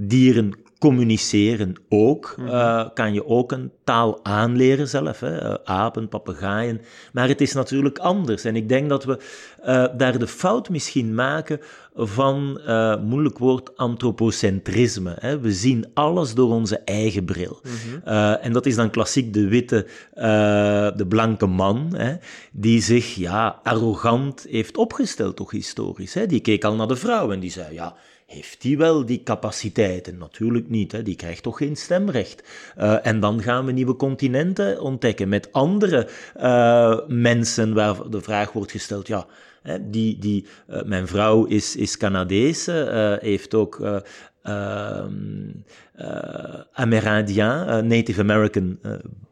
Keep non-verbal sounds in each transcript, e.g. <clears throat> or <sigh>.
dieren communiceren ook. Uh, kan je ook een taal aanleren zelf, hè? Uh, apen, papegaaien. Maar het is natuurlijk anders. En ik denk dat we uh, daar de fout misschien maken van, moeilijk woord, antropocentrisme. Hè? We zien alles door onze eigen bril. Mm -hmm. en dat is dan klassiek de witte, de blanke man, hè? die zich ja, arrogant heeft opgesteld, toch historisch. Hè? Die keek al naar de vrouw en die zei, ja heeft die wel die capaciteiten? Natuurlijk niet, hè? die krijgt toch geen stemrecht. Uh, en dan gaan we nieuwe continenten ontdekken met andere uh, mensen waar de vraag wordt gesteld, ja, hè, die, die, uh, mijn vrouw is, is Canadees, heeft ook Amérindien, Native American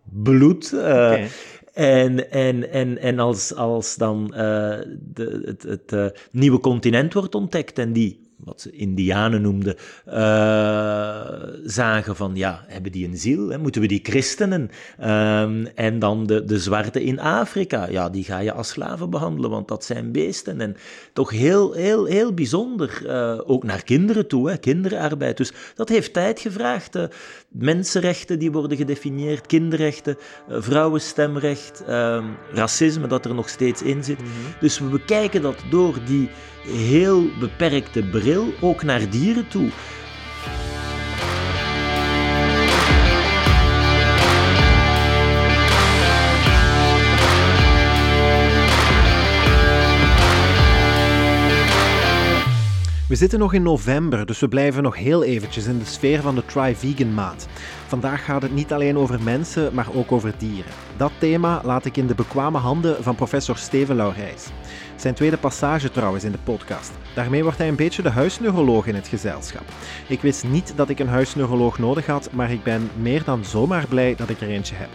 bloed. Okay. En, en, en, en als, als dan de, het, het nieuwe continent wordt ontdekt en die wat ze Indianen noemden, uh, zagen van, ja, hebben die een ziel? Hè? Moeten we die christenen? Um, en dan de, de zwarte in Afrika, ja, die ga je als slaven behandelen, want dat zijn beesten. En toch heel, heel, heel bijzonder, uh, ook naar kinderen toe, hè? kinderarbeid. Dus dat heeft tijd gevraagd. Uh, mensenrechten die worden gedefinieerd, kinderrechten, vrouwenstemrecht, racisme dat er nog steeds in zit. Mm -hmm. Dus we bekijken dat door die heel beperkte bril ook naar dieren toe. We zitten nog in november, dus we blijven nog heel eventjes in de sfeer van de Try-Vegan maat. Vandaag gaat het niet alleen over mensen, maar ook over dieren. Dat thema laat ik in de bekwame handen van professor Steven Laurijs. Zijn tweede passage trouwens in de podcast. Daarmee wordt hij een beetje de huisneuroloog in het gezelschap. Ik wist niet dat ik een huisneuroloog nodig had, maar ik ben meer dan zomaar blij dat ik er eentje heb.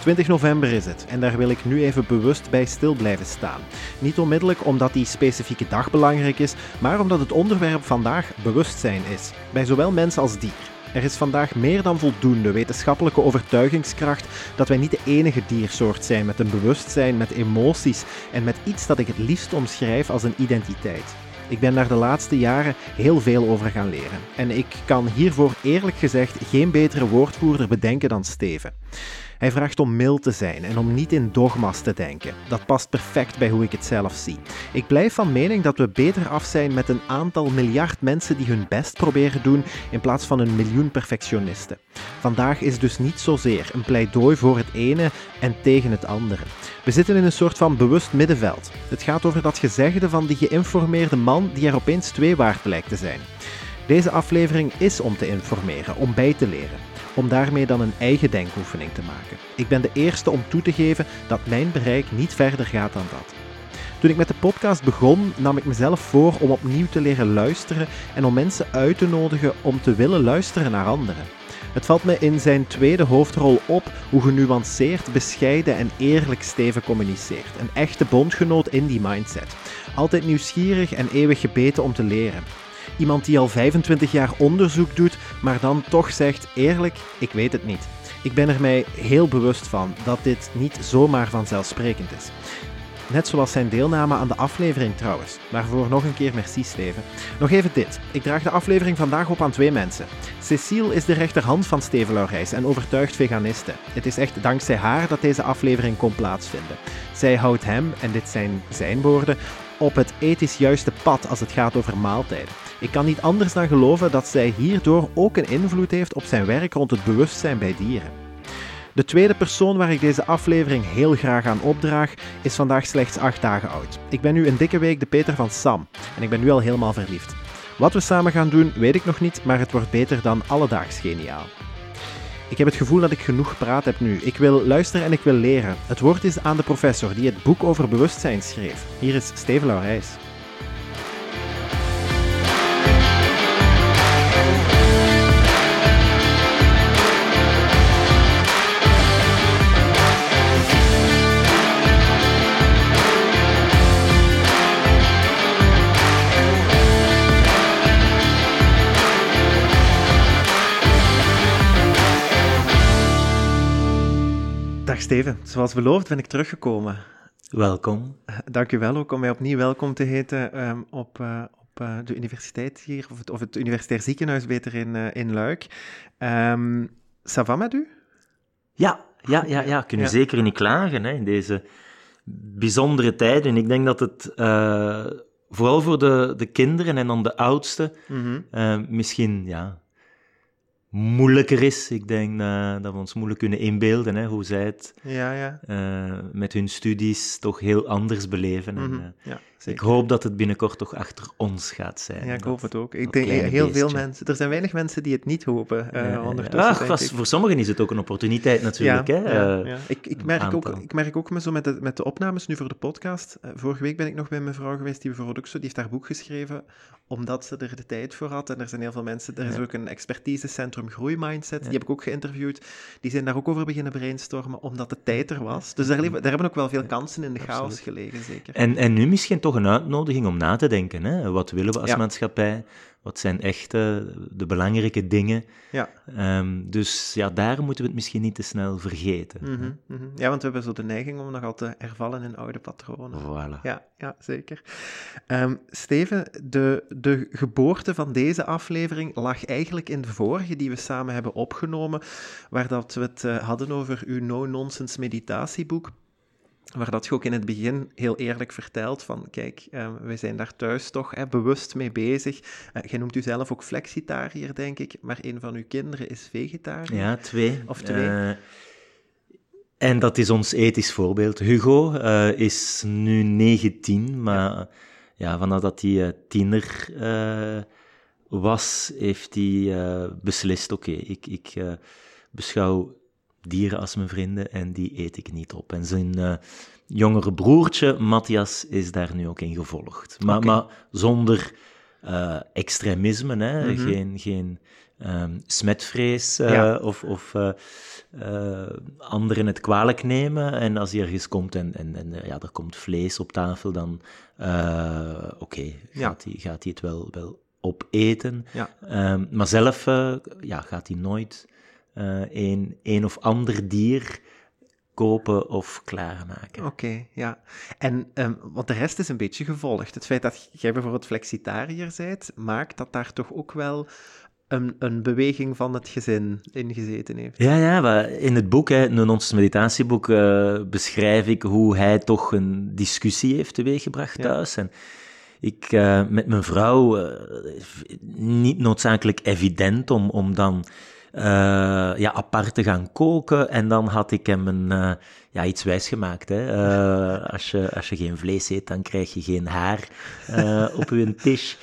20 november is het en daar wil ik nu even bewust bij stil blijven staan. Niet onmiddellijk omdat die specifieke dag belangrijk is, maar omdat het onderwerp vandaag bewustzijn is, bij zowel mens als dier. Er is vandaag meer dan voldoende wetenschappelijke overtuigingskracht dat wij niet de enige diersoort zijn met een bewustzijn, met emoties en met iets dat ik het liefst omschrijf als een identiteit. Ik ben daar de laatste jaren heel veel over gaan leren. En ik kan hiervoor eerlijk gezegd geen betere woordvoerder bedenken dan Steven. Hij vraagt om mild te zijn en om niet in dogma's te denken. Dat past perfect bij hoe ik het zelf zie. Ik blijf van mening dat we beter af zijn met een aantal miljard mensen die hun best proberen doen in plaats van een miljoen perfectionisten. Vandaag is dus niet zozeer een pleidooi voor het ene en tegen het andere. We zitten in een soort van bewust middenveld. Het gaat over dat gezegde van die geïnformeerde man die er opeens twee waard lijkt te zijn. Deze aflevering is om te informeren, om bij te leren om daarmee dan een eigen denkoefening te maken. Ik ben de eerste om toe te geven dat mijn bereik niet verder gaat dan dat. Toen ik met de podcast begon, nam ik mezelf voor om opnieuw te leren luisteren en om mensen uit te nodigen om te willen luisteren naar anderen. Het valt me in zijn tweede hoofdrol op hoe genuanceerd, bescheiden en eerlijk Steven communiceert. Een echte bondgenoot in die mindset. Altijd nieuwsgierig en eeuwig gebeten om te leren. Iemand die al 25 jaar onderzoek doet, maar dan toch zegt: eerlijk, ik weet het niet. Ik ben er mij heel bewust van dat dit niet zomaar vanzelfsprekend is. Net zoals zijn deelname aan de aflevering trouwens. Waarvoor nog een keer merci Steven. Nog even dit. Ik draag de aflevering vandaag op aan twee mensen. Cecile is de rechterhand van Steven Laurijs en overtuigd veganiste. Het is echt dankzij haar dat deze aflevering kon plaatsvinden. Zij houdt hem, en dit zijn zijn woorden, op het ethisch juiste pad als het gaat over maaltijden. Ik kan niet anders dan geloven dat zij hierdoor ook een invloed heeft op zijn werk rond het bewustzijn bij dieren. De tweede persoon waar ik deze aflevering heel graag aan opdraag, is vandaag slechts 8 dagen oud. Ik ben nu een dikke week de Peter van Sam en ik ben nu al helemaal verliefd. Wat we samen gaan doen, weet ik nog niet, maar het wordt beter dan alledaags geniaal. Ik heb het gevoel dat ik genoeg gepraat heb nu. Ik wil luisteren en ik wil leren. Het woord is aan de professor die het boek over bewustzijn schreef. Hier is Steven Laurijs. Steven, zoals beloofd ben ik teruggekomen. Welkom. Dank u wel ook om mij opnieuw welkom te heten um, op, uh, op uh, de universiteit hier, of het, of het universitair ziekenhuis beter in, uh, in Luik. Um, ça va met u? Ja, ja, ja, ja. kunnen ja. zeker niet klagen hè, in deze bijzondere tijden. Ik denk dat het vooral voor de, de kinderen en dan de oudsten mm -hmm. misschien ja, moeilijker is. Ik denk uh, dat we ons moeilijk kunnen inbeelden hè, hoe zij het ja, ja. Uh, met hun studies toch heel anders beleven. Mm -hmm. en, uh, ja. Ik hoop dat het binnenkort toch achter ons gaat zijn. Ja, ik hoop het ook. Ik denk heel veel mensen. Er zijn weinig mensen die het niet hopen. Uh, ja, ondertussen, Ach, voor sommigen is het ook een opportuniteit natuurlijk. Ja, hè? Uh, ik, ik, merk ook, ik merk ook zo met de, met de opnames nu voor de podcast. Uh, vorige week ben ik nog bij mijn vrouw geweest, die bijvoorbeeld ook zo, die heeft haar boek geschreven, omdat ze er de tijd voor had. En er zijn heel veel mensen. Er is ook een expertisecentrum Groeimindset, die heb ik ook geïnterviewd. Die zijn daar ook over beginnen brainstormen, omdat de tijd er was. Dus daar, daar hebben ook wel veel kansen in de chaos gelegen, zeker. En, en nu misschien toch een uitnodiging om na te denken. Hè? Wat willen we als ja. maatschappij? Wat zijn echt de belangrijke dingen? Ja. Um, dus ja, daar moeten we het misschien niet te snel vergeten. Mm -hmm, mm -hmm. Ja, want we hebben zo de neiging om nogal te hervallen in oude patronen. Voilà. Ja, ja zeker. Um, Steven, de, de geboorte van deze aflevering lag eigenlijk in de vorige die we samen hebben opgenomen, waar dat we het uh, hadden over uw no-nonsense meditatieboek waar dat je ook in het begin heel eerlijk vertelt van, kijk, uh, wij zijn daar thuis toch hè, bewust mee bezig. Uh, jij noemt u zelf ook flexitariër, denk ik, maar een van uw kinderen is vegetariër. Ja, twee. Of twee. Uh, en dat is ons ethisch voorbeeld. Hugo is nu 19, maar ja, ja vanaf dat hij tiener was, heeft hij beslist, oké, okay, ik, ik beschouw dieren als mijn vrienden en die eet ik niet op. En zijn uh, jongere broertje, Matthias, is daar nu ook in gevolgd. Maar, okay. maar zonder uh, extremisme, hè? Mm -hmm. geen, geen um, smetvrees uh, ja. of, of anderen het kwalijk nemen. En als hij ergens komt en, en, en ja, er komt vlees op tafel, dan oké, okay, gaat, hij, gaat hij het wel, wel opeten. Ja. Um, maar zelf ja, gaat hij nooit een, een of ander dier kopen of klaarmaken. Oké, okay, ja. En, um, want de rest is een beetje gevolgd. Het feit dat jij bijvoorbeeld flexitariër bent, maakt dat daar toch ook wel een, een beweging van het gezin in gezeten heeft. Ja, ja, in het boek, hè, in ons meditatieboek, uh, beschrijf ik hoe hij toch een discussie heeft teweeggebracht thuis. En ik, uh, met mijn vrouw, uh, niet noodzakelijk evident om, om dan uh, ja, apart te gaan koken. En dan had ik hem een, uh, ja, iets wijsgemaakt. Hè. Uh, als, je, als je geen vlees eet, dan krijg je geen haar op je tisch.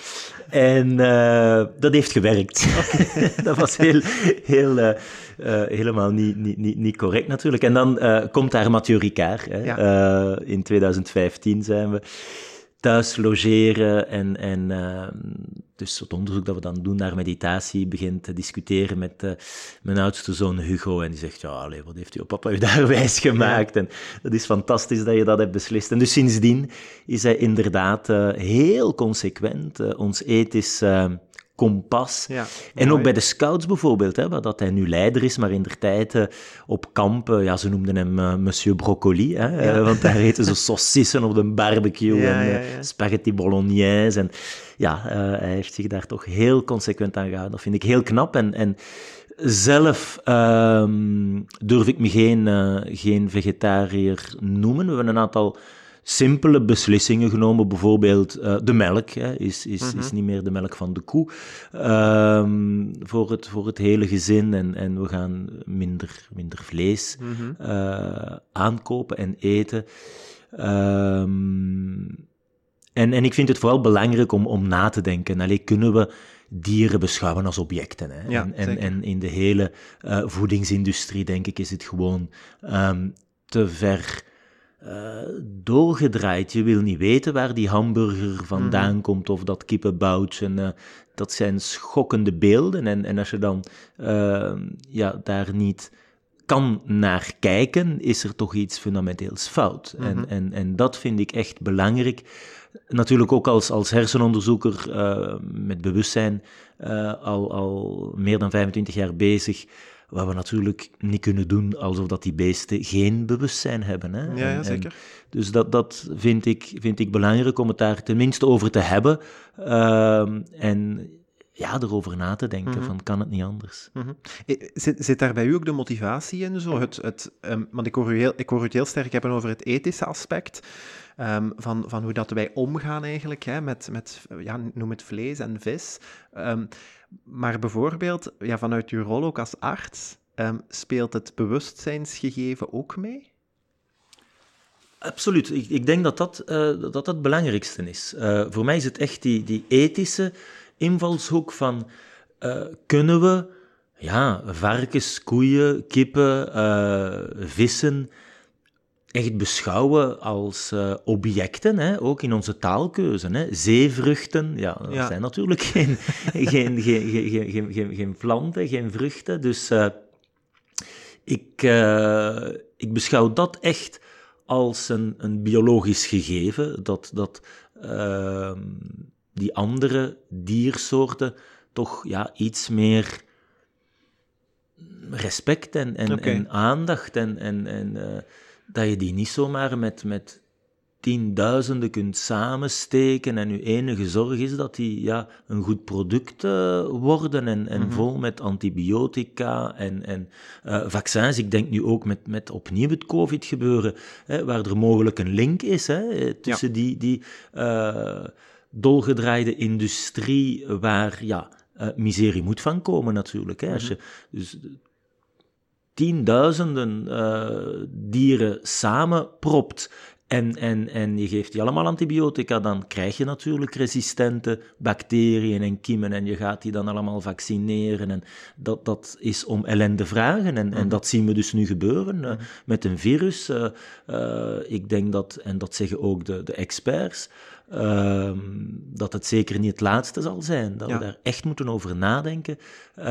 En dat heeft gewerkt. <laughs> dat was heel, heel, helemaal niet, niet, niet, niet correct natuurlijk. En dan komt daar Mathieu Ricard. Hè. Ja. in 2015 zijn we thuis logeren en, en uh, dus het onderzoek dat we dan doen naar meditatie begint te discussiëren met uh, mijn oudste zoon Hugo en die zegt, ja, allee, wat heeft uw papa u daar <laughs> wijs gemaakt? En dat is fantastisch dat je dat hebt beslist. En dus sindsdien is hij inderdaad uh, heel consequent ons ethisch kompas. Ja, en ook bij de scouts bijvoorbeeld, hè, waar dat hij nu leider is, maar in der tijd uh, op kampen, ja, ze noemden hem uh, Monsieur Broccoli, hè, ja. want daar eten ze saucissen op de barbecue ja, en spaghetti bolognese. En ja, hij heeft zich daar toch heel consequent aan gehouden. Dat vind ik heel knap. En, en zelf um, durf ik me geen, geen vegetariër noemen. We hebben een aantal simpele beslissingen genomen. Bijvoorbeeld uh, de melk hè, is, is, is niet meer de melk van de koe um, voor, het, voor het hele gezin. En, en we gaan minder, minder vlees mm-hmm. uh, aankopen en eten. Um, en, en ik vind het vooral belangrijk om, om na te denken. Alleen kunnen we dieren beschouwen als objecten. Hè? Ja, en, en, en, in de hele uh, voedingsindustrie, denk ik, is het gewoon um, te ver uh, doorgedraaid. Je wil niet weten waar die hamburger vandaan mm. komt of dat kippenboutje. Uh, dat zijn schokkende beelden. En, en als je dan uh, ja, daar niet kan naar kijken, is er toch iets fundamenteels fout. Mm -hmm. en, en, en dat vind ik echt belangrijk. Natuurlijk ook als, als hersenonderzoeker met bewustzijn al, al meer dan 25 jaar bezig wat we natuurlijk niet kunnen doen alsof dat die beesten geen bewustzijn hebben. Hè? Ja, ja zeker. dus dat, dat vind, ik, vind ik belangrijk om het daar tenminste over te hebben. Ehm, en ja, erover na te denken, mhm. van kan het niet anders. Mhm. zit, zit daar bij u ook de motivatie in? Zo? Het, het, um, want ik hoor, u heel, ik hoor u het heel sterk hebben over het ethische aspect. Ehm, van, van hoe dat wij omgaan eigenlijk hè, met, met ja, noem het vlees en vis. Um, maar bijvoorbeeld, ja, vanuit uw rol ook als arts, speelt het bewustzijnsgegeven ook mee? Absoluut. Ik, ik denk dat dat, uh, dat dat het belangrijkste is. Uh, voor mij is het echt die, die ethische invalshoek van uh, kunnen we ja, varkens, koeien, kippen, uh, vissen echt beschouwen als uh, objecten, hè? ook in onze taalkeuze. Hè? Zeevruchten, ja, dat ja. zijn natuurlijk geen, <laughs> geen, geen, geen, geen, geen, geen planten, geen vruchten. Dus ik, ik beschouw dat echt als een, een biologisch gegeven, dat, dat ehm, die andere diersoorten toch ja, iets meer respect en, en, en aandacht. En, en, en uh, dat je die niet zomaar met, met tienduizenden kunt samensteken en je enige zorg is dat die ja, een goed product uh, worden en, en mm -hmm. vol met antibiotica en, en uh, vaccins. Ik denk nu ook met, met opnieuw het COVID gebeuren, hè, waar er mogelijk een link is hè, tussen ja. die... die dolgedraaide industrie waar ja, uh, miserie moet van komen natuurlijk. Hè. Als je dus tienduizenden uh, dieren samenpropt en, en, en je geeft die allemaal antibiotica, dan krijg je natuurlijk resistente bacteriën en kiemen en je gaat die dan allemaal vaccineren. En dat, dat is om ellende vragen en, en mhm. dat zien we dus nu gebeuren uh, met een virus. Uh, ik denk dat, en dat zeggen ook de, de experts, Ehm, dat het zeker niet het laatste zal zijn. Dat we daar echt moeten over nadenken. Uh,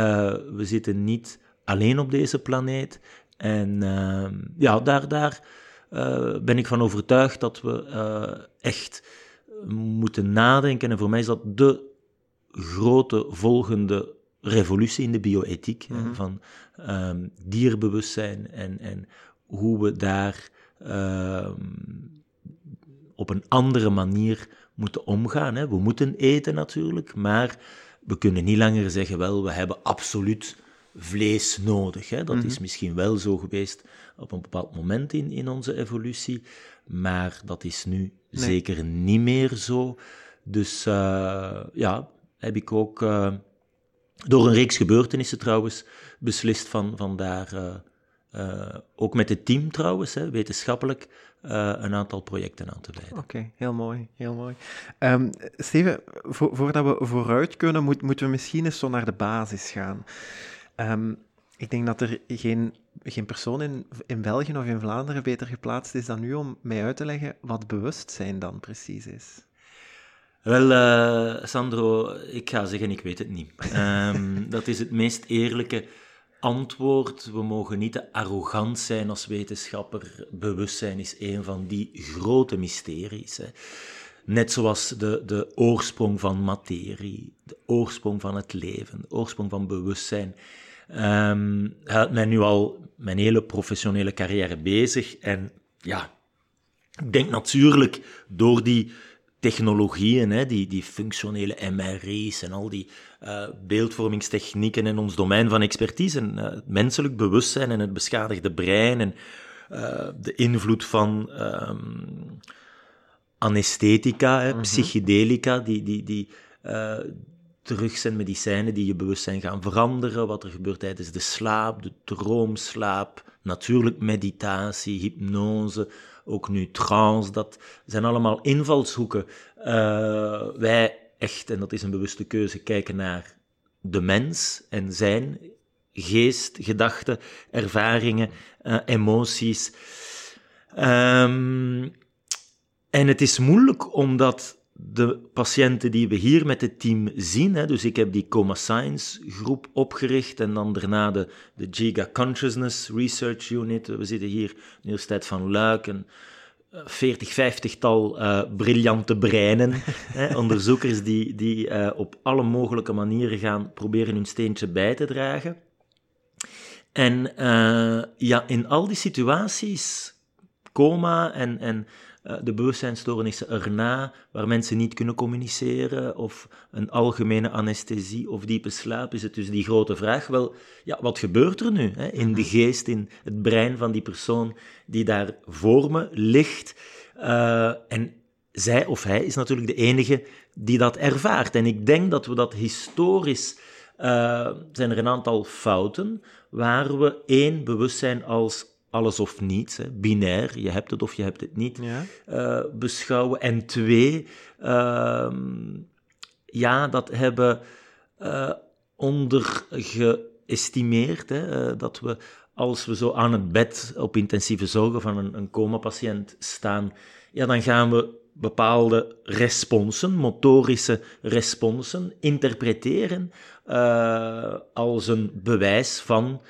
we zitten niet alleen op deze planeet. En ehm, ja, daar, daar uh, ben ik van overtuigd dat we uh, echt moeten nadenken. En voor mij is dat de grote volgende revolutie in de bioethiek. Mm -hmm. Van um, dierbewustzijn en, en hoe we daar op een andere manier moeten omgaan. Hè. We moeten eten natuurlijk, maar we kunnen niet langer zeggen, wel, we hebben absoluut vlees nodig. Hè. Dat is mhm. misschien wel zo geweest op een bepaald moment in, in onze evolutie, maar dat is nu zeker niet meer zo. Dus uh, ja, heb ik ook uh, door een reeks gebeurtenissen trouwens beslist van, van daar, uh, ook met het team trouwens, hè, wetenschappelijk, uh, een aantal projecten aan te wijden. Oké, heel mooi, heel mooi. Um, Steven, vo voordat we vooruit kunnen, moet, moeten we misschien eens zo naar de basis gaan. Um, ik denk dat er geen, geen persoon in, in België of in Vlaanderen beter geplaatst is dan u om mij uit te leggen wat bewustzijn dan precies is. Wel, uh, Sandro, ik ga zeggen, ik weet het niet. Um, <laughs> dat is het meest eerlijke antwoord. We mogen niet te arrogant zijn als wetenschapper. Bewustzijn is een van die grote mysteries. Hè. Net zoals de, de oorsprong van materie, de oorsprong van het leven, de oorsprong van bewustzijn. Um, houdt mij nu al mijn hele professionele carrière bezig. En ja, ik denk natuurlijk door die technologieën, hè, die, die functionele MRI's en al die uh, beeldvormingstechnieken en ons domein van expertise, en, uh, het menselijk bewustzijn en het beschadigde brein en uh, de invloed van um, anesthetica, hè, mm -hmm. psychedelica, die, die, die terug zijn medicijnen die je bewustzijn gaan veranderen, wat er gebeurt tijdens de slaap, de droomslaap, natuurlijk meditatie, hypnose, ook nu trance, dat zijn allemaal invalshoeken. Uh, wij echt, en dat is een bewuste keuze, kijken naar de mens en zijn geest, gedachten, ervaringen, uh, emoties. Um, en het is moeilijk omdat de patiënten die we hier met het team zien, hè, dus ik heb die Coma Science groep opgericht en dan daarna de, de Giga Consciousness Research Unit. We zitten hier de Universiteit van Luik, een 40, 50-tal uh, briljante breinen, <laughs> hè, onderzoekers die, die uh, op alle mogelijke manieren gaan proberen hun steentje bij te dragen. En uh, ja, in al die situaties, coma en, en de bewustzijnstoornissen erna, waar mensen niet kunnen communiceren, of een algemene anesthesie of diepe slaap, is het dus die grote vraag, wel, ja, wat gebeurt er nu hè, in de geest, in het brein van die persoon die daar voor me ligt? Uh, en zij of hij is natuurlijk de enige die dat ervaart. En ik denk dat we dat historisch uh, zijn er een aantal fouten waar we één bewustzijn als alles of niets, hè, binair, je hebt het of je hebt het niet, ja. uh, beschouwen. En twee, uh, ja, dat hebben uh, ondergeëstimeerd, hè, dat we als we zo aan het bed op intensieve zorgen van een, een coma-patiënt staan, ja, dan gaan we bepaalde responsen, motorische responsen, interpreteren als een bewijs van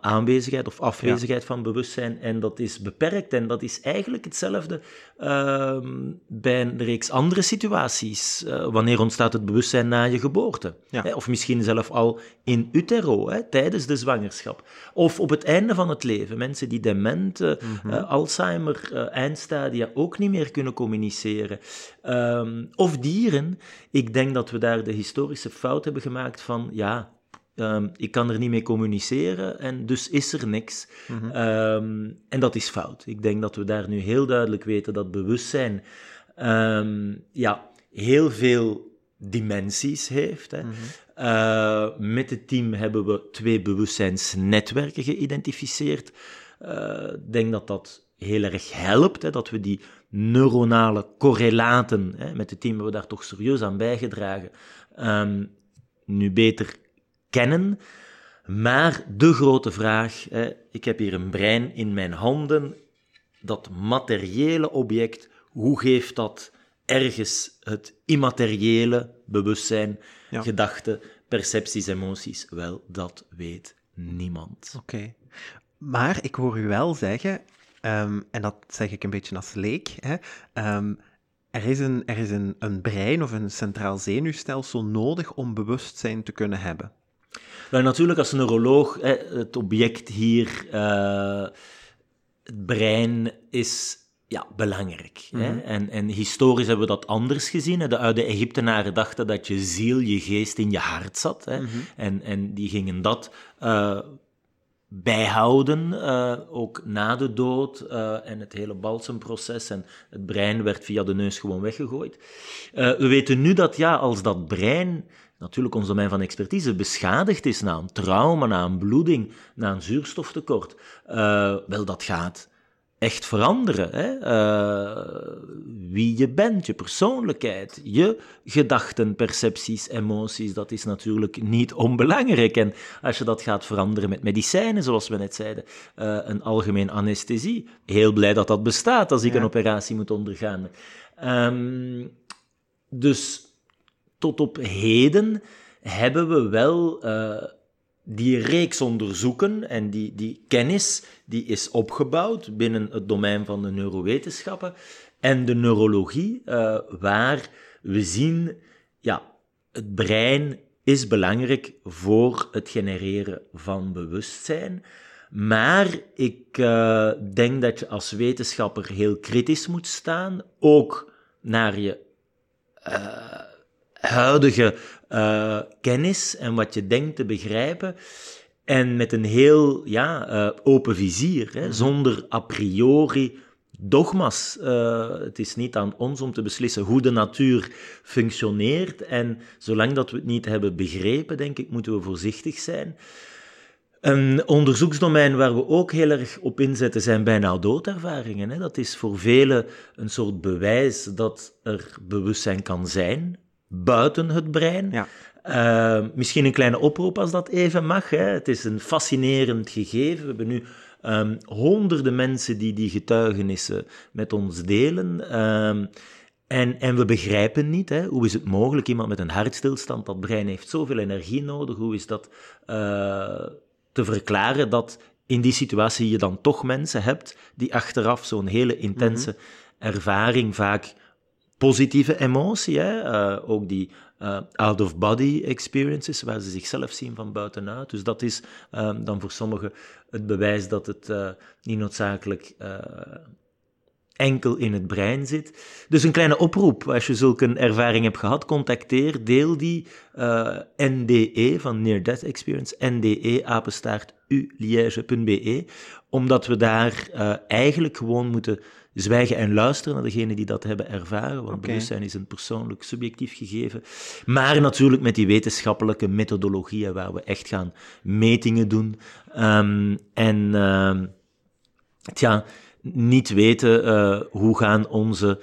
aanwezigheid of afwezigheid ja. van bewustzijn. En dat is beperkt. En dat is eigenlijk hetzelfde uh, bij een reeks andere situaties. Uh, wanneer ontstaat het bewustzijn na je geboorte? Ja. Hè? Of misschien zelf al in utero, hè, tijdens de zwangerschap. Of op het einde van het leven. Mensen die dement, mm -hmm. Alzheimer, eindstadia ook niet meer kunnen communiceren. Um, of dieren. Ik denk dat we daar de historische fout hebben gemaakt van, ja, Um, ik kan er niet mee communiceren en dus is er niks. Mm -hmm. um, en dat is fout. Ik denk dat we daar nu heel duidelijk weten dat bewustzijn um, ja, heel veel dimensies heeft. Hè. Mm -hmm. uh, met het team hebben we twee bewustzijnsnetwerken geïdentificeerd. Uh, ik denk dat dat heel erg helpt, hè, dat we die neuronale correlaten, hè, met het team hebben we daar toch serieus aan bijgedragen, nu beter kennen. Maar de grote vraag, hè, ik heb hier een brein in mijn handen, dat materiële object, hoe geeft dat ergens het immateriële bewustzijn, ja. gedachten, percepties, emoties? Wel, dat weet niemand. Oké. Okay. Maar ik hoor u wel zeggen, um, en dat zeg ik een beetje als leek, hè, um, er is, een, er is een, een brein of een centraal zenuwstelsel nodig om bewustzijn te kunnen hebben. Natuurlijk als neuroloog, het object hier, uh, het brein is ja, belangrijk. Mm -hmm. hè? Mhm. En, en historisch hebben we dat anders gezien. Hè? De oude Egyptenaren dachten dat je ziel, je geest in je hart zat. Hè? Mm -hmm. en, en die gingen dat uh, bijhouden, uh, ook na de dood uh, en het hele balsemproces en het brein werd via de neus gewoon weggegooid. We weten nu dat ja, als dat brein natuurlijk ons domein van expertise beschadigd is na een trauma, na een bloeding, na een zuurstoftekort, uh, wel, dat gaat echt veranderen. Hè? Uh, wie je bent, je persoonlijkheid, je gedachten, percepties, emoties, dat is natuurlijk niet onbelangrijk. En als je dat gaat veranderen met medicijnen, zoals we net zeiden, uh, een algemeen anesthesie, heel blij dat dat bestaat als ik ja. een operatie moet ondergaan. Um, dus tot op heden hebben we wel uh, die reeks onderzoeken en die, die kennis die is opgebouwd binnen het domein van de neurowetenschappen en de neurologie, uh, waar we zien, ja, het brein is belangrijk voor het genereren van bewustzijn. Maar ik uh, denk dat je als wetenschapper heel kritisch moet staan, ook naar je huidige uh, kennis en wat je denkt te begrijpen. En met een heel ja, uh, open vizier, hè, zonder a priori dogma's. Uh, het is niet aan ons om te beslissen hoe de natuur functioneert. En zolang dat we het niet hebben begrepen, denk ik, moeten we voorzichtig zijn. Een onderzoeksdomein waar we ook heel erg op inzetten zijn bijna doodervaringen. Hè. Dat is voor velen een soort bewijs dat er bewustzijn kan zijn, buiten het brein. Ja. Uh, misschien een kleine oproep als dat even mag. Hè. Het is een fascinerend gegeven. We hebben nu um, honderden mensen die die getuigenissen met ons delen. Um, en, en we begrijpen niet, hè, hoe is het mogelijk, iemand met een hartstilstand, dat brein heeft zoveel energie nodig, hoe is dat uh, te verklaren dat in die situatie je dan toch mensen hebt die achteraf zo'n hele intense mm -hmm. ervaring vaak positieve emotie, hè? Eh, ook die uh, out-of-body experiences, waar ze zichzelf zien van buitenuit. Dus dat is um, dan voor sommigen het bewijs dat het uh, niet noodzakelijk enkel in het brein zit. Dus een kleine oproep, als je zulke ervaring hebt gehad, contacteer, deel die NDE van Near Death Experience, NDE apenstaart uliège.be, omdat we daar eigenlijk gewoon moeten zwijgen en luisteren naar degenen die dat hebben ervaren, want okay. bewustzijn is een persoonlijk subjectief gegeven. Maar natuurlijk met die wetenschappelijke methodologieën waar we echt gaan metingen doen. Um, en uh, tja, niet weten uh, hoe gaan onze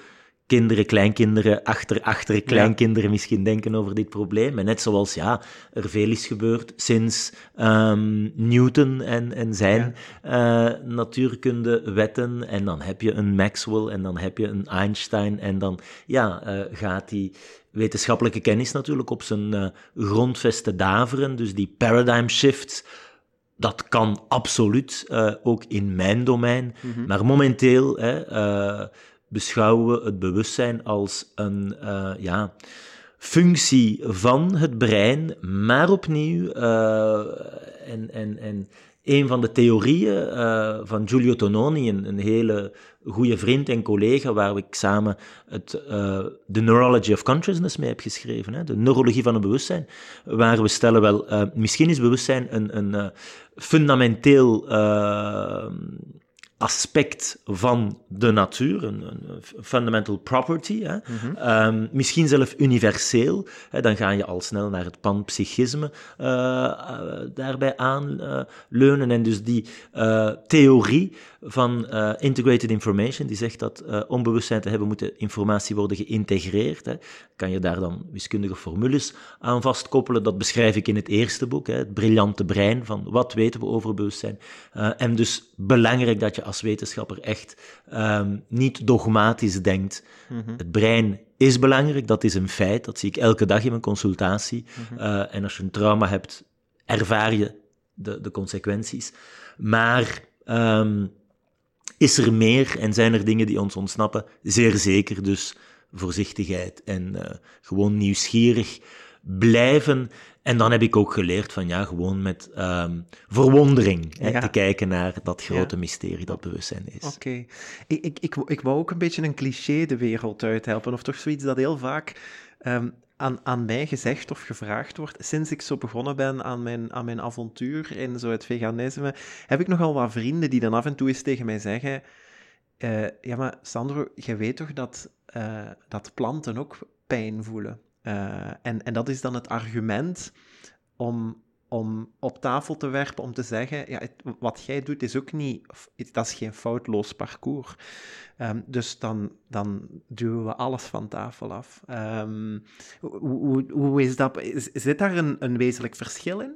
kinderen, kleinkinderen, achter, achter kleinkinderen ja. misschien denken over dit probleem. En net zoals ja, er veel is gebeurd sinds um, Newton en, en zijn ja. uh, natuurkundewetten. En dan heb je een Maxwell en dan heb je een Einstein. En dan ja, uh, gaat die wetenschappelijke kennis natuurlijk op zijn uh, grondvesten daveren. Dus die paradigm shifts. Dat kan absoluut, ook in mijn domein. Mm -hmm. Maar momenteel beschouwen we het bewustzijn als een uh, ja, functie van het brein, maar opnieuw, uh, en, en, en een van de theorieën uh, van Giulio Tononi, een, een, hele goede vriend en collega, waar ik samen het, The Neurology of Consciousness mee heb geschreven, hè, de neurologie van het bewustzijn, waar we stellen wel, misschien is bewustzijn een, een fundamenteel aspect van de natuur, een, een fundamental property, hè. Mm -hmm. um, misschien zelfs universeel. Hè, dan ga je al snel naar het panpsychisme uh, uh, daarbij aanleunen. Uh, en dus die theorie van integrated information, die zegt dat om bewustzijn te hebben, moet informatie worden geïntegreerd. Hè. Kan je daar dan wiskundige formules aan vastkoppelen? Dat beschrijf ik in het eerste boek, hè, het briljante brein, van wat weten we over bewustzijn. en dus belangrijk dat je als wetenschapper echt um, niet dogmatisch denkt. Mm -hmm. Het brein is belangrijk, dat is een feit, dat zie ik elke dag in mijn consultatie. Mm -hmm. uh, en als je een trauma hebt, ervaar je de, de consequenties. Maar um, is er meer en zijn er dingen die ons ontsnappen? Zeer zeker, dus voorzichtigheid en uh, gewoon nieuwsgierig blijven en dan heb ik ook geleerd van ja, gewoon met um, verwondering hè, ja. te kijken naar dat grote ja. mysterie dat bewustzijn is. Oké. Okay. Ik, ik, ik, ik wou ook een beetje een cliché de wereld uithelpen, of toch zoiets dat heel vaak um, aan, aan mij gezegd of gevraagd wordt. Sinds ik zo begonnen ben aan mijn, aan mijn avontuur in zo het veganisme, heb ik nogal wat vrienden die dan af en toe eens tegen mij zeggen... Uh, ja, maar Sandro, je weet toch dat, uh, dat planten ook pijn voelen? Uh, en, en dat is dan het argument om, om op tafel te werpen, om te zeggen, ja, het, wat jij doet is ook niet, dat is geen foutloos parcours. Um, dus dan, dan duwen we alles van tafel af. Um, hoe, hoe, is dat? Zit daar een, een wezenlijk verschil in?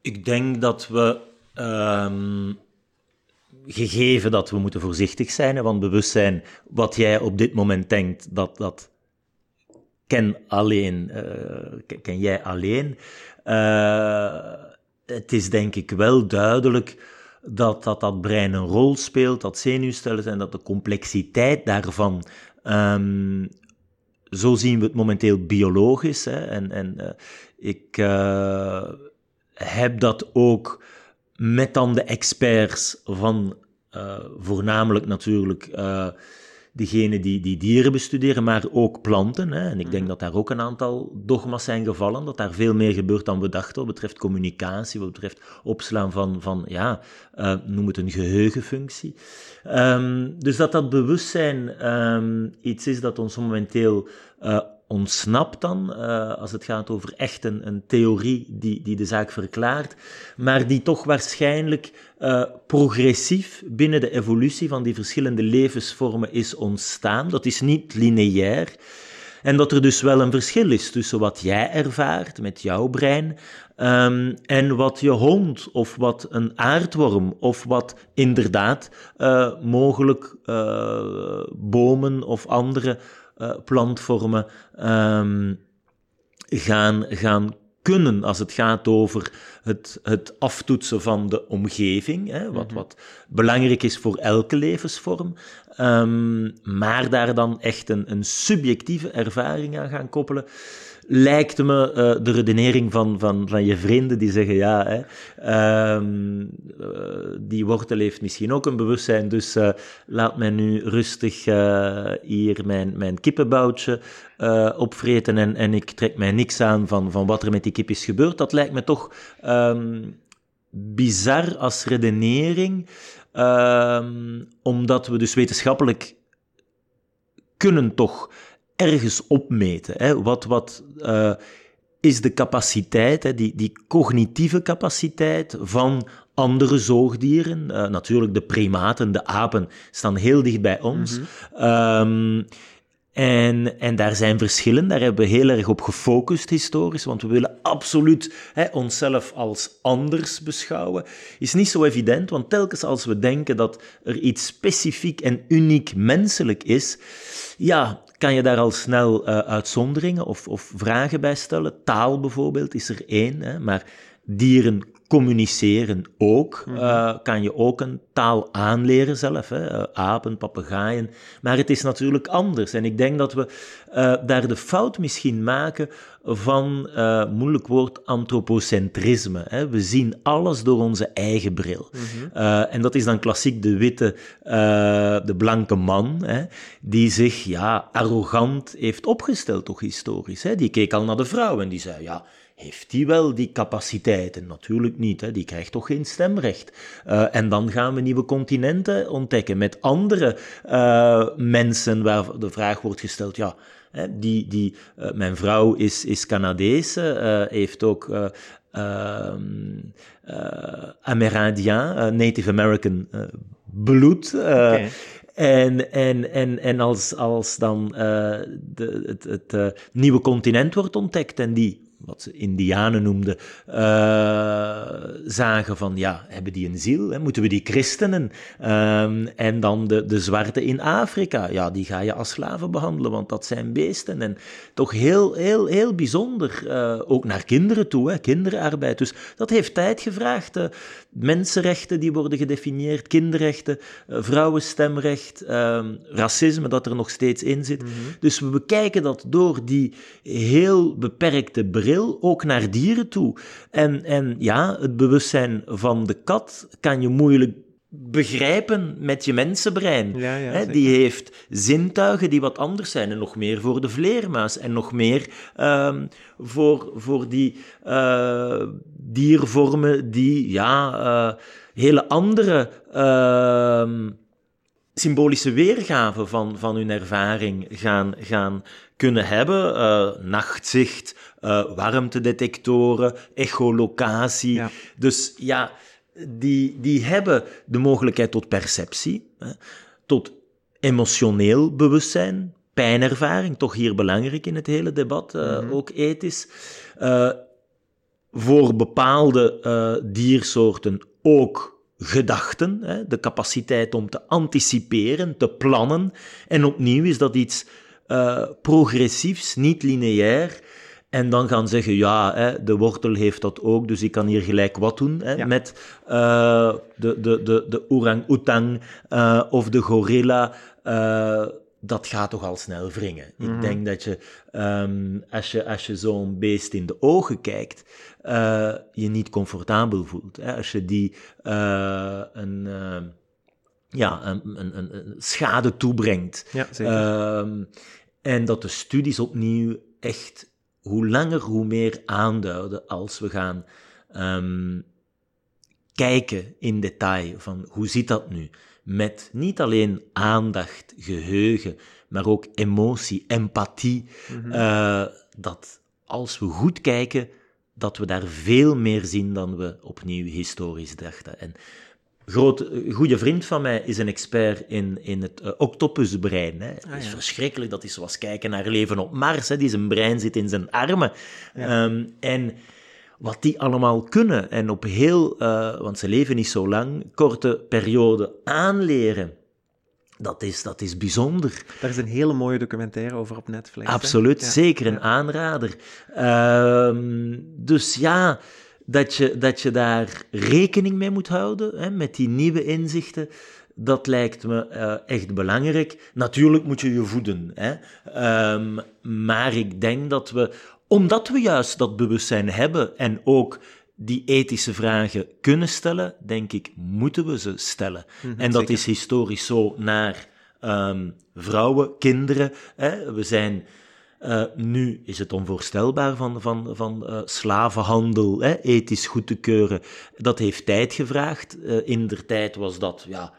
Ik denk dat we, um, gegeven dat we moeten voorzichtig zijn, want bewustzijn, wat jij op dit moment denkt, dat dat ken alleen, uh, ken jij alleen. Uh, het is denk ik wel duidelijk dat, dat dat brein een rol speelt, dat zenuwstelsels en dat de complexiteit daarvan. Um, zo zien we het momenteel biologisch. Hè, en en uh, ik heb dat ook met dan de experts van voornamelijk natuurlijk degene die, die dieren bestuderen, maar ook planten. Hè. En ik denk mhm. dat daar ook een aantal dogma's zijn gevallen, dat daar veel meer gebeurt dan we dachten wat betreft communicatie, wat betreft opslaan van, van ja, uh, noem het een geheugenfunctie. Um, dus dat dat bewustzijn um, iets is dat ons momenteel uh, ontsnapt dan, uh, als het gaat over echt een, een, theorie die, die de zaak verklaart, maar die toch waarschijnlijk uh, progressief binnen de evolutie van die verschillende levensvormen is ontstaan. Dat is niet lineair. En dat er dus wel een verschil is tussen wat jij ervaart met jouw brein um, en wat je hond of wat een aardworm of wat inderdaad uh, mogelijk bomen of andere plantvormen um, gaan, gaan kunnen als het gaat over het, het aftoetsen van de omgeving, hè, wat, mhm. wat belangrijk is voor elke levensvorm. Um, maar daar dan echt een, een subjectieve ervaring aan gaan koppelen lijkt me uh, de redenering van, van, van je vrienden die zeggen, ja, hè, uh, die wortel heeft misschien ook een bewustzijn, dus uh, laat mij nu rustig hier mijn, mijn kippenboutje opvreten en, en ik trek mij niks aan van, van wat er met die kip is gebeurd. Dat lijkt me toch um, bizar als redenering, ehm, omdat we dus wetenschappelijk kunnen toch ergens opmeten. Hè? Wat, wat uh, is de capaciteit, hè? Die, die cognitieve capaciteit van andere zoogdieren? Uh, natuurlijk, de primaten, de apen, staan heel dicht bij ons. Mm -hmm. um, en, en daar zijn verschillen, daar hebben we heel erg op gefocust historisch, want we willen absoluut hè, onszelf als anders beschouwen. Is niet zo evident, want telkens als we denken dat er iets specifiek en uniek menselijk is, ja, kan je daar al snel uh, uitzonderingen of, of, vragen bij stellen. Taal bijvoorbeeld is er één, hè, maar dieren communiceren ook. Uh, kan je ook een taal aanleren zelf, hè? Uh, apen, papegaaien. Maar het is natuurlijk anders. En ik denk dat we uh, daar de fout misschien maken van, moeilijk woord, antropocentrisme. Hè? We zien alles door onze eigen bril. Mm en dat is dan klassiek de witte, de blanke man, hè? die zich ja, arrogant heeft opgesteld, toch historisch. Hè? Die keek al naar de vrouw en die zei, ja heeft die wel die capaciteiten? Natuurlijk niet, hè? die krijgt toch geen stemrecht. Uh, en dan gaan we nieuwe continenten ontdekken met andere uh, mensen waar de vraag wordt gesteld, ja, hè, die, die, uh, mijn vrouw is, is Canadese, heeft ook Amerindiaan, Native American bloed. Okay. En, en, en, en als, als dan de, het, het nieuwe continent wordt ontdekt en die wat ze Indianen noemden, uh, zagen van, ja, hebben die een ziel? Hè? Moeten we die christenen? Um, en dan de, de zwarte in Afrika, ja, die ga je als slaven behandelen, want dat zijn beesten. En toch heel, heel, heel bijzonder, uh, ook naar kinderen toe, hè? kinderarbeid. Dus dat heeft tijd gevraagd. Uh, mensenrechten die worden gedefinieerd, kinderrechten, vrouwenstemrecht, ehm, racisme dat er nog steeds in zit. Mm -hmm. Dus we bekijken dat door die heel beperkte bril ook naar dieren toe. En, en ja, het bewustzijn van de kat kan je moeilijk begrijpen met je mensenbrein. Ja, die heeft zintuigen die wat anders zijn en nog meer voor de vleermuis en nog meer um, voor, voor die uh, diervormen die ja, uh, hele andere uh, symbolische weergaven van, van hun ervaring gaan, gaan kunnen hebben. Uh, nachtzicht, uh, warmtedetectoren, echolocatie. Ja. Dus ja, die, die hebben de mogelijkheid tot perceptie, hè, tot emotioneel bewustzijn, pijnervaring, toch hier belangrijk in het hele debat, uh, mm -hmm. ook ethisch. Uh, voor bepaalde uh, diersoorten ook gedachten, hè, de capaciteit om te anticiperen, te plannen. En opnieuw is dat iets progressiefs, niet lineair, en dan gaan zeggen, ja, hè, de wortel heeft dat ook, dus ik kan hier gelijk wat doen hè, ja. met uh, de, de, de, de orang-oetang uh, of de gorilla. Uh, dat gaat toch al snel wringen. Mm -hmm. Ik mhm. denk dat je, um, als je, als je zo'n beest in de ogen kijkt, je niet comfortabel voelt. Hè? Als je die een ja, een, een, een, schade toebrengt. Ja, um, en dat de studies opnieuw echt hoe langer, hoe meer aanduiden als we gaan um, kijken in detail van hoe zit dat nu? Met niet alleen aandacht, geheugen, maar ook emotie, empathie. Mm -hmm. uh, dat als we goed kijken, dat we daar veel meer zien dan we opnieuw historisch dachten. En groot, goede vriend van mij is een expert in, in het uh, octopusbrein. Hè. Ah, het is verschrikkelijk, dat is zoals kijken naar leven op Mars. Hè. Die zijn brein zit in zijn armen. Ja. Um, en wat die allemaal kunnen en op heel, uh, want ze leven niet zo lang, korte periode aanleren dat is, dat is bijzonder. Daar is een hele mooie documentaire over op Netflix. Absoluut, zeker een aanrader. Ehm, dus ja, dat je, dat je daar rekening mee moet houden, hè, met die nieuwe inzichten. Dat lijkt me uh, echt belangrijk. Natuurlijk moet je je voeden. Hè. Um, maar ik denk dat we, omdat we juist dat bewustzijn hebben en ook die ethische vragen kunnen stellen, denk ik, moeten we ze stellen. Mm -hmm, en dat zeker. is historisch zo naar um, vrouwen, kinderen. Hè. We zijn uh, nu is het onvoorstelbaar van, van, van uh, slavenhandel hè, ethisch goed te keuren. Dat heeft tijd gevraagd. Uh, in der tijd was dat ja,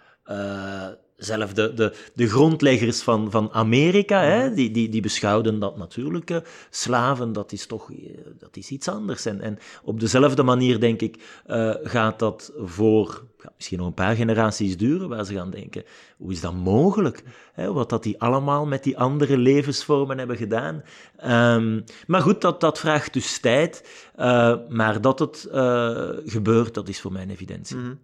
zelf de, de, de grondleggers van, van Amerika, hè, die, die, die beschouwden dat natuurlijk. Uh, slaven, dat is toch uh, dat is iets anders. En, en op dezelfde manier, denk ik, uh, gaat dat voor ja, misschien nog een paar generaties duren, waar ze gaan denken, hoe is dat mogelijk? Hè, wat dat die allemaal met die andere levensvormen hebben gedaan. Um, maar goed, dat, dat vraagt dus tijd. maar dat het gebeurt, dat is voor mij een evidentie. Mm -hmm.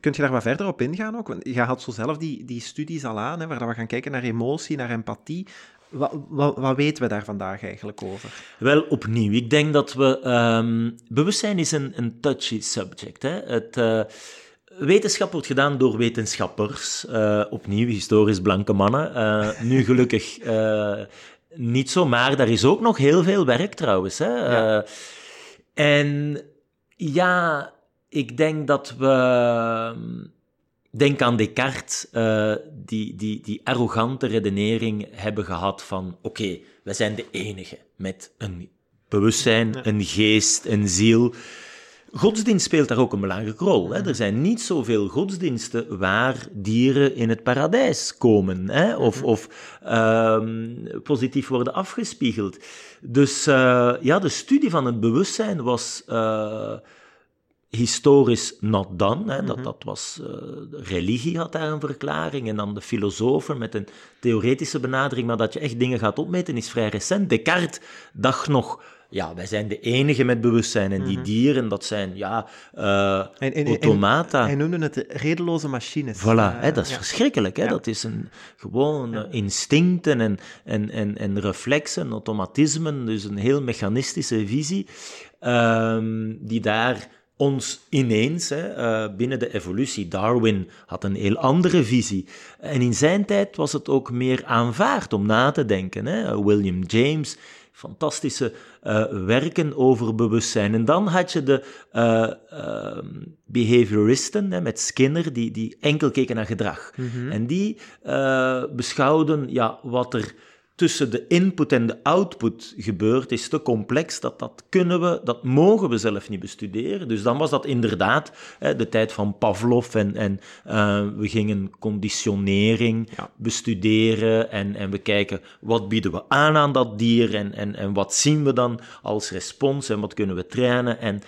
Kunt je daar wat verder op ingaan ook? Want je had zo zelf die, die studies al aan, hè, waar we gaan kijken naar emotie, naar empathie. Wat, wat, wat, weten we daar vandaag eigenlijk over? Wel, opnieuw, ik denk dat we... Um, bewustzijn is een, een touchy subject. Hè? Het... Uh, Wetenschap wordt gedaan door wetenschappers, uh, opnieuw historisch blanke mannen. Uh, nu gelukkig uh, niet zo, maar daar is ook nog heel veel werk trouwens. Hè? Ja. en ja, ik denk dat we Denk aan Descartes, die, die, die arrogante redenering hebben gehad van oké, okay, wij zijn de enige met een bewustzijn, een geest, een ziel. Godsdienst speelt daar ook een belangrijke rol. Hè. Er zijn niet zoveel godsdiensten waar dieren in het paradijs komen hè, of, of uh, positief worden afgespiegeld. Dus uh, ja, de studie van het bewustzijn was uh, historisch not done. Hè. Dat, dat was, uh, religie had daar een verklaring en dan de filosofen met een theoretische benadering, maar dat je echt dingen gaat opmeten is vrij recent. Descartes dacht nog, ja, wij zijn de enige met bewustzijn en die dieren, dat zijn, ja, uh, en, en, automata. Hij noemde het redeloze machines. Voilà, uh, hè, dat is ja. verschrikkelijk. Hè. Ja. Dat is een, gewoon ja. instincten en, en, en, en reflexen, automatismen, dus een heel mechanistische visie, um, die daar ons ineens, hè, uh, binnen de evolutie. Darwin had een heel andere visie. En in zijn tijd was het ook meer aanvaard om na te denken. Hè. William James, fantastische uh, werken over bewustzijn. En dan had je de uh, behavioristen hè, met Skinner, die, die enkel keken naar gedrag. Mm -hmm. En die beschouwden ja, wat er tussen de input en de output gebeurt, is te complex. Dat, dat kunnen we, dat mogen we zelf niet bestuderen. Dus dan was dat inderdaad hè, de tijd van Pavlov en, en uh, we gingen conditionering ja. bestuderen en, en we kijken wat bieden we aan aan dat dier en, en, en wat zien we dan als respons en wat kunnen we trainen. En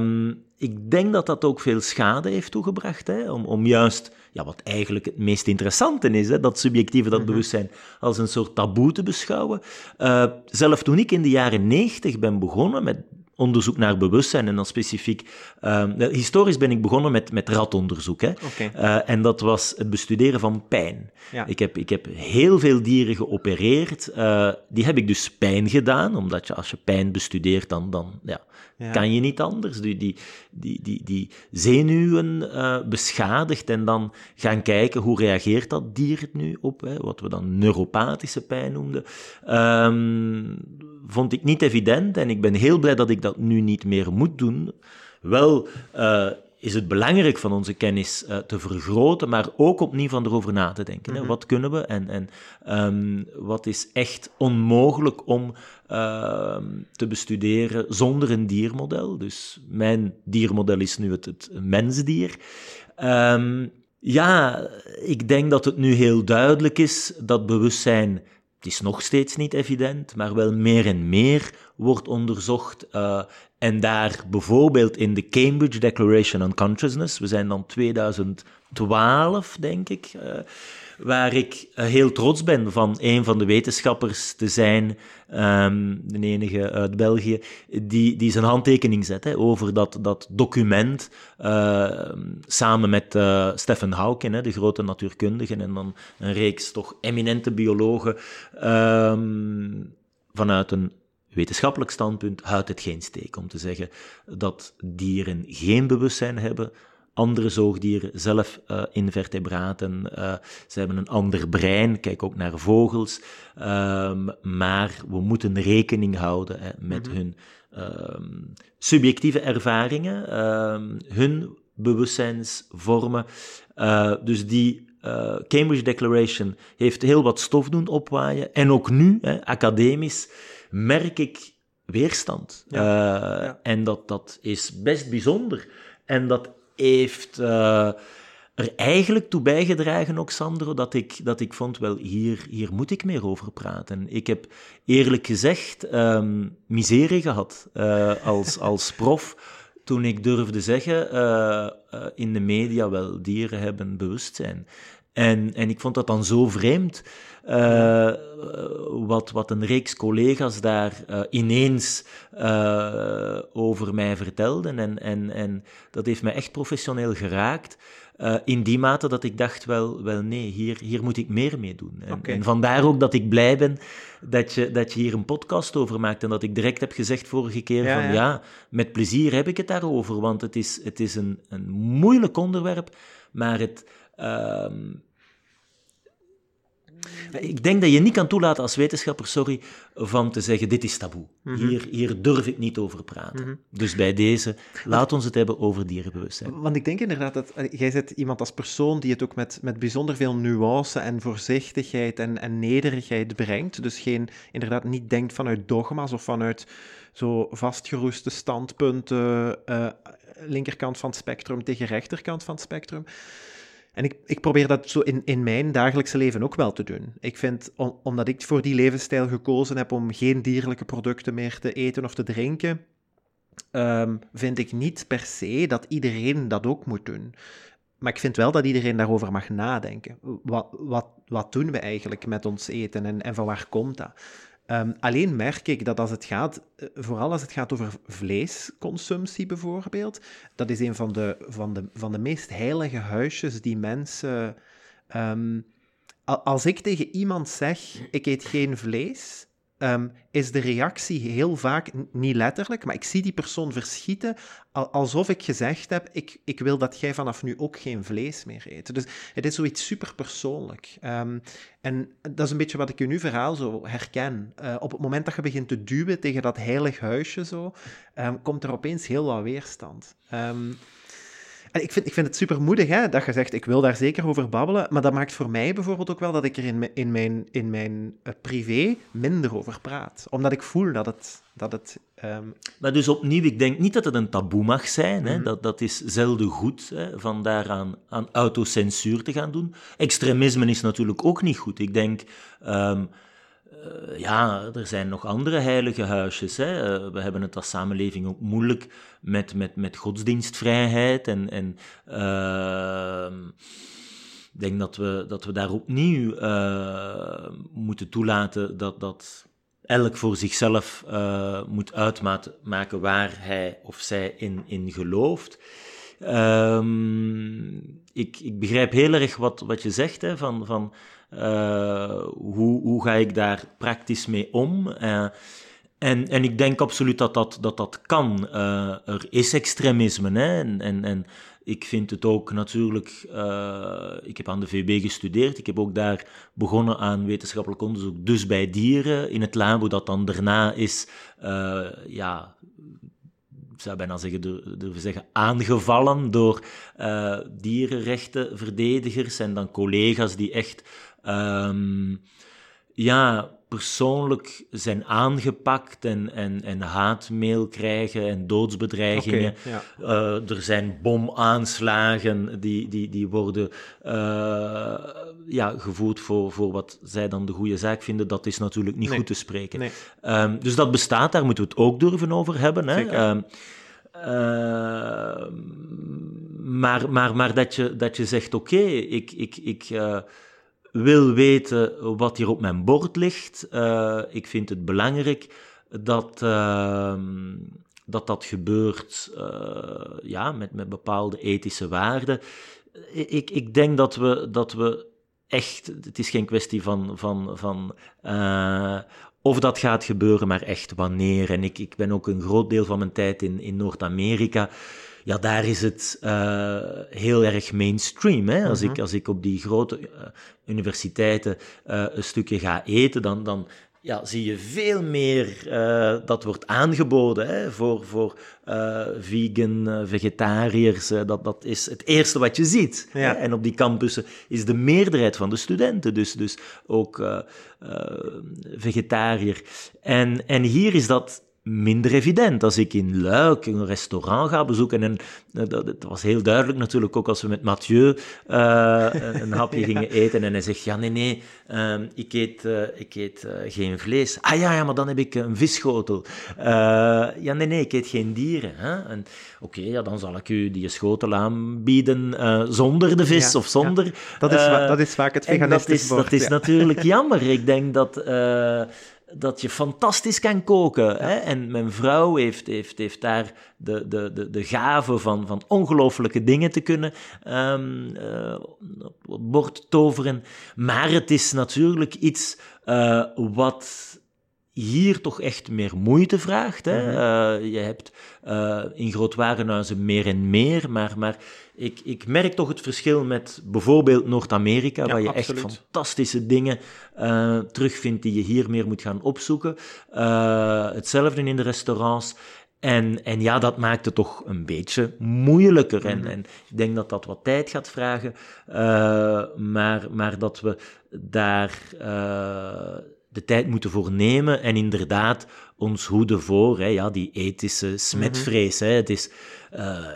um, ik denk dat dat ook veel schade heeft toegebracht, hè, om, om juist ja, wat eigenlijk het meest interessante is, hè, dat subjectieve, dat bewustzijn, als een soort taboe te beschouwen. Uh, zelf toen ik in de jaren negentig ben begonnen met onderzoek naar bewustzijn en dan specifiek... Uh, historisch ben ik begonnen met, met ratonderzoek. Hè. Okay. Uh, en dat was het bestuderen van pijn. Ja. Ik, heb, ik heb heel veel dieren geopereerd. Uh, die heb ik dus pijn gedaan, omdat je als je pijn bestudeert, dan, dan ja, ja. kan je niet anders. Die, die, die, die, die zenuwen uh, beschadigd en dan gaan kijken hoe reageert dat dier het nu op, hè, wat we dan neuropathische pijn noemden. Um, vond ik niet evident en ik ben heel blij dat ik dat nu niet meer moet doen. Wel uh, is het belangrijk van onze kennis uh, te vergroten, maar ook opnieuw van erover na te denken. Mm -hmm. Wat kunnen we en, en um, wat is echt onmogelijk om uh, te bestuderen zonder een diermodel? Dus mijn diermodel is nu het, het mensdier. Um, ja, ik denk dat het nu heel duidelijk is dat bewustzijn het is nog steeds niet evident, maar wel meer en meer wordt onderzocht. Uh, en daar bijvoorbeeld in de Cambridge Declaration on Consciousness, we zijn dan 2012, denk ik, uh, waar ik eh, heel trots ben van een van de wetenschappers te zijn, de enige uit België, die, die zijn handtekening zet hè, over dat, dat document, uh, samen met uh, Stephen Hawking, hè, de grote natuurkundige, en dan een reeks toch eminente biologen, um, vanuit een wetenschappelijk standpunt houdt het geen steek om te zeggen dat dieren geen bewustzijn hebben, andere zoogdieren, zelf uh, invertebraten. Uh, ze hebben een ander brein, kijk ook naar vogels. Um, maar we moeten rekening houden hè, met mhm. hun um, subjectieve ervaringen, um, hun bewustzijnsvormen. Uh, dus die Cambridge Declaration heeft heel wat stof doen opwaaien. En ook nu, hè, academisch, merk ik weerstand. Ja. Ja. En dat, dat is best bijzonder. En dat heeft uh, er eigenlijk toe bijgedragen, ook Sandro, dat ik, dat ik vond, wel, hier, hier moet ik meer over praten. Ik heb eerlijk gezegd um, miserie gehad uh, als, <laughs> als prof toen ik durfde zeggen uh, in de media, wel, dieren hebben bewustzijn. En, en ik vond dat dan zo vreemd, uh, wat, wat een reeks collega's daar uh, ineens uh, over mij vertelden. En, en, en dat heeft mij echt professioneel geraakt. in die mate dat ik dacht, wel, wel nee, hier, hier moet ik meer mee doen. En, okay. en vandaar ook dat ik blij ben dat je, dat je hier een podcast over maakt. En dat ik direct heb gezegd vorige keer ja, van ja. ja, met plezier heb ik het daarover. Want het is, het is een, een moeilijk onderwerp, maar het... Ehm, ik denk dat je niet kan toelaten als wetenschapper, sorry, van te zeggen, dit is taboe. Mhm. hier, hier durf ik niet over praten. Mhm. Dus bij deze, laat ons het hebben over dierenbewustzijn. Want ik denk inderdaad dat, jij bent iemand als persoon die het ook met, met bijzonder veel nuance en voorzichtigheid en, en nederigheid brengt. Dus geen, inderdaad niet denkt vanuit dogma's of vanuit zo vastgeroeste standpunten, uh, linkerkant van het spectrum tegen rechterkant van het spectrum. En ik, ik probeer dat zo in, in mijn dagelijkse leven ook wel te doen. Ik vind, omdat ik voor die levensstijl gekozen heb om geen dierlijke producten meer te eten of te drinken, um, vind ik niet per se dat iedereen dat ook moet doen. Maar ik vind wel dat iedereen daarover mag nadenken. Wat, wat, wat doen we eigenlijk met ons eten en, en van waar komt dat? Um, alleen merk ik dat als het gaat, eh, vooral als het gaat over vleesconsumptie bijvoorbeeld, dat is een van de, van de, van de meest heilige huisjes die mensen. Um, als ik tegen iemand zeg: ik eet geen vlees, um, is de reactie heel vaak, niet letterlijk, maar ik zie die persoon verschieten alsof ik gezegd heb, ik, ik wil dat jij vanaf nu ook geen vlees meer eet. Dus het is zoiets superpersoonlijk. Um, en dat is een beetje wat ik in uw verhaal zo herken. Uh, op het moment dat je begint te duwen tegen dat heilig huisje zo, um, komt er opeens heel wat weerstand. Ik vind, ik vind het super moedig hè, dat je zegt, ik wil daar zeker over babbelen, maar dat maakt voor mij bijvoorbeeld ook wel dat ik er in, in mijn, in mijn uh, privé minder over praat. Omdat ik voel dat het... Dat het um... Maar dus opnieuw, ik denk niet dat het een taboe mag zijn. Hè? Mm -hmm. dat, dat is zelden goed, hè, van daaraan aan autocensuur te gaan doen. Extremisme is natuurlijk ook niet goed. Ik denk... Um, uh, ja, er zijn nog andere heilige huisjes. Hè. Uh, we hebben het als samenleving ook moeilijk met, met, met godsdienstvrijheid. En, en uh, ik denk dat we, dat we daar opnieuw moeten toelaten dat, dat elk voor zichzelf moet uitmaken waar hij of zij in, in gelooft. Um, ik, ik begrijp heel erg wat, wat je zegt, hè, van, van hoe, hoe ga ik daar praktisch mee om? Uh, en, en ik denk absoluut dat dat, dat, dat kan. Uh, er is extremisme. Hè? En, en, en ik vind het ook natuurlijk. ik heb aan de VB gestudeerd. Ik heb ook daar begonnen aan wetenschappelijk onderzoek. Dus bij dieren in het labo, dat dan daarna is. ja, ik zou bijna zeggen, durven zeggen, aangevallen door uh, dierenrechtenverdedigers en dan collega's die echt um, ja, persoonlijk zijn aangepakt en, en, en haatmail krijgen en doodsbedreigingen. Okay, ja. uh, er zijn bomaanslagen die, die, die worden uh, ja, gevoerd voor, voor wat zij dan de goede zaak vinden. Dat is natuurlijk niet nee. goed te spreken. Nee. Um, dus dat bestaat, daar moeten we het ook durven over hebben. Hè? Um, uh, maar, maar, maar dat je, dat je zegt, oké, okay, ik, ik, ik, uh, wil weten wat hier op mijn bord ligt. ik vind het belangrijk dat ehm, dat, dat gebeurt ja, met, met bepaalde ethische waarden. Ik, ik denk dat we, dat we echt, het is geen kwestie van, van, van of dat gaat gebeuren, maar echt wanneer. En ik, ik ben ook een groot deel van mijn tijd in, in Noord-Amerika. Ja, daar is het uh, heel erg mainstream. Hè? Als, ik, mhm. als ik op die grote uh, universiteiten uh, een stukje ga eten, dan, dan, ja, zie je veel meer uh, dat wordt aangeboden hè, voor, voor uh, vegan, uh, vegetariërs. dat, dat is het eerste wat je ziet. Ja. En op die campussen is de meerderheid van de studenten dus, dus ook vegetariër. En, en hier is dat minder evident. Als ik in Luik een restaurant ga bezoeken, en uh, dat, was heel duidelijk natuurlijk ook als we met Mathieu uh, een, hapje <laughs> gingen eten, en hij zegt, ja nee, nee, uh, ik eet, uh, ik eet geen vlees. Ah ja, ja, maar dan heb ik een visschotel. ja nee, nee, ik eet geen dieren. Oké, ja, dan zal ik u die schotel aanbieden zonder de vis of zonder... Ja. Dat, is dat is vaak het veganistisch dat is, dat is natuurlijk jammer. Ik denk dat dat je fantastisch kan koken. Hè? En mijn vrouw heeft, heeft, heeft daar de, de, de, de gave van, van ongelooflijke dingen te kunnen um, uh, op het bord toveren. Maar het is natuurlijk iets uh, wat hier toch echt meer moeite vraagt. Hè? Mhm. Uh, je hebt uh, in grootwarenhuizen meer en meer, maar, maar ik, ik merk toch het verschil met bijvoorbeeld Noord-Amerika, waar je echt fantastische dingen uh, terugvindt die je hier meer moet gaan opzoeken. hetzelfde in de restaurants. En, en ja, dat maakt het toch een beetje moeilijker. en, mhm. en ik denk dat dat wat tijd gaat vragen, maar, maar dat we daar de tijd moeten voor nemen en inderdaad ons hoeden voor hè, ja, die ethische smetvrees. hè. Het is... Uh,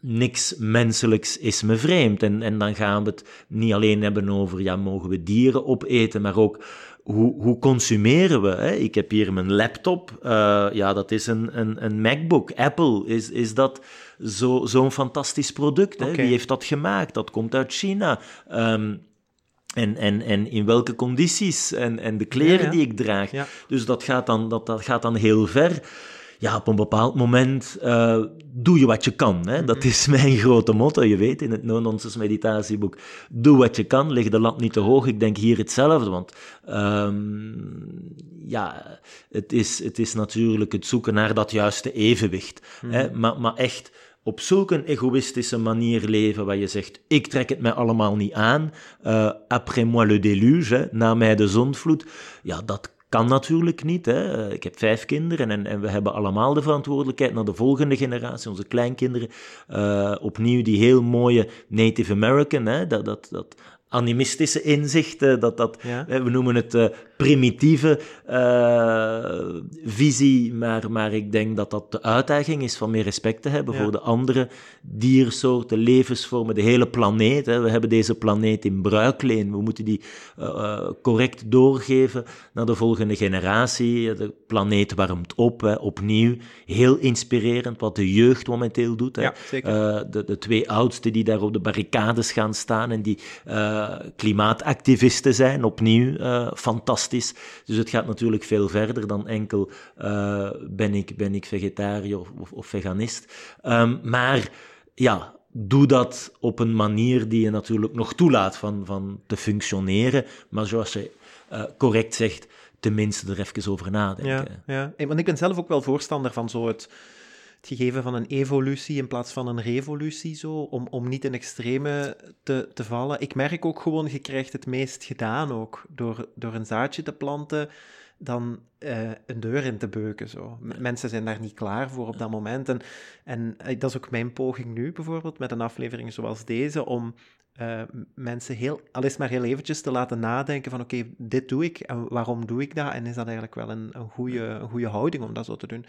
niks menselijks is me vreemd. En, en dan gaan we het niet alleen hebben over, ja, mogen we dieren opeten, maar ook hoe, hoe consumeren we? Hè? Ik heb hier mijn laptop, uh, ja, dat is een, een, een MacBook. Apple, is, is dat zo'n zo fantastisch product? Hè? Wie heeft dat gemaakt? Dat komt uit China. Um, en, en, en in welke condities en, en de kleren die ik draag. Dus dat gaat, dan, dat, dat gaat dan heel ver. Ja, op een bepaald moment uh, doe je wat je kan. Hè? Dat mhm. is mijn grote motto. Je weet, in het No-Nonsense meditatieboek, doe wat je kan, leg de lat niet te hoog. Ik denk hier hetzelfde, want um, ja, het is, het is natuurlijk het zoeken naar dat juiste evenwicht. Hè? Mhm. Maar, maar echt op zulke egoïstische manier leven, waar je zegt, ik trek het mij allemaal niet aan, uh, après moi le déluge, na mij de zondvloed, ja, dat kan natuurlijk niet. Hè. Ik heb vijf kinderen en, en we hebben allemaal de verantwoordelijkheid naar de volgende generatie, onze kleinkinderen, uh, opnieuw die heel mooie Native American, hè, dat, dat, dat animistische inzichten, dat, dat, we noemen het uh, primitieve uh, visie, maar, maar ik denk dat dat de uitdaging is van meer respect te hebben voor de andere diersoorten, levensvormen, de hele planeet. Hè. We hebben deze planeet in bruikleen, we moeten die uh, correct doorgeven naar de volgende generatie. De planeet warmt op, hè, opnieuw. Heel inspirerend wat de jeugd momenteel doet. Hè. Ja, de, de twee oudsten die daar op de barricades gaan staan en die klimaatactivisten zijn, opnieuw fantastisch dus het gaat natuurlijk veel verder dan enkel uh, ben, ik, ben ik vegetariër of, of, veganist. Um, maar ja, doe dat op een manier die je natuurlijk nog toelaat van, van te functioneren. Maar zoals je correct zegt, tenminste er even over nadenken. Ja, ja. want ik ben zelf ook wel voorstander van zo het het gegeven van een evolutie in plaats van een revolutie, zo, om, om niet in extreme te, te vallen. Ik merk ook gewoon, je krijgt het meest gedaan ook, door, door een zaadje te planten dan uh, een deur in te beuken. Zo. Mensen zijn daar niet klaar voor op dat moment. En, en uh, dat is ook mijn poging nu, bijvoorbeeld, met een aflevering zoals deze, om uh, mensen heel, al is maar heel eventjes te laten nadenken van oké, okay, dit doe ik en waarom doe ik dat? En is dat eigenlijk wel een, een, goede, een goede houding om dat zo te doen?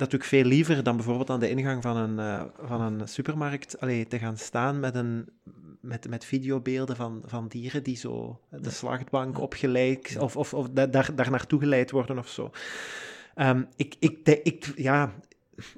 Dat doe ik veel liever dan bijvoorbeeld aan de ingang van een, uh, van een supermarkt allee, te gaan staan met, een, met, met videobeelden van, van dieren die zo de slachtbank opgeleid of, of, of daar, daar naartoe geleid worden of zo. Um, ik, ik, ik, ja,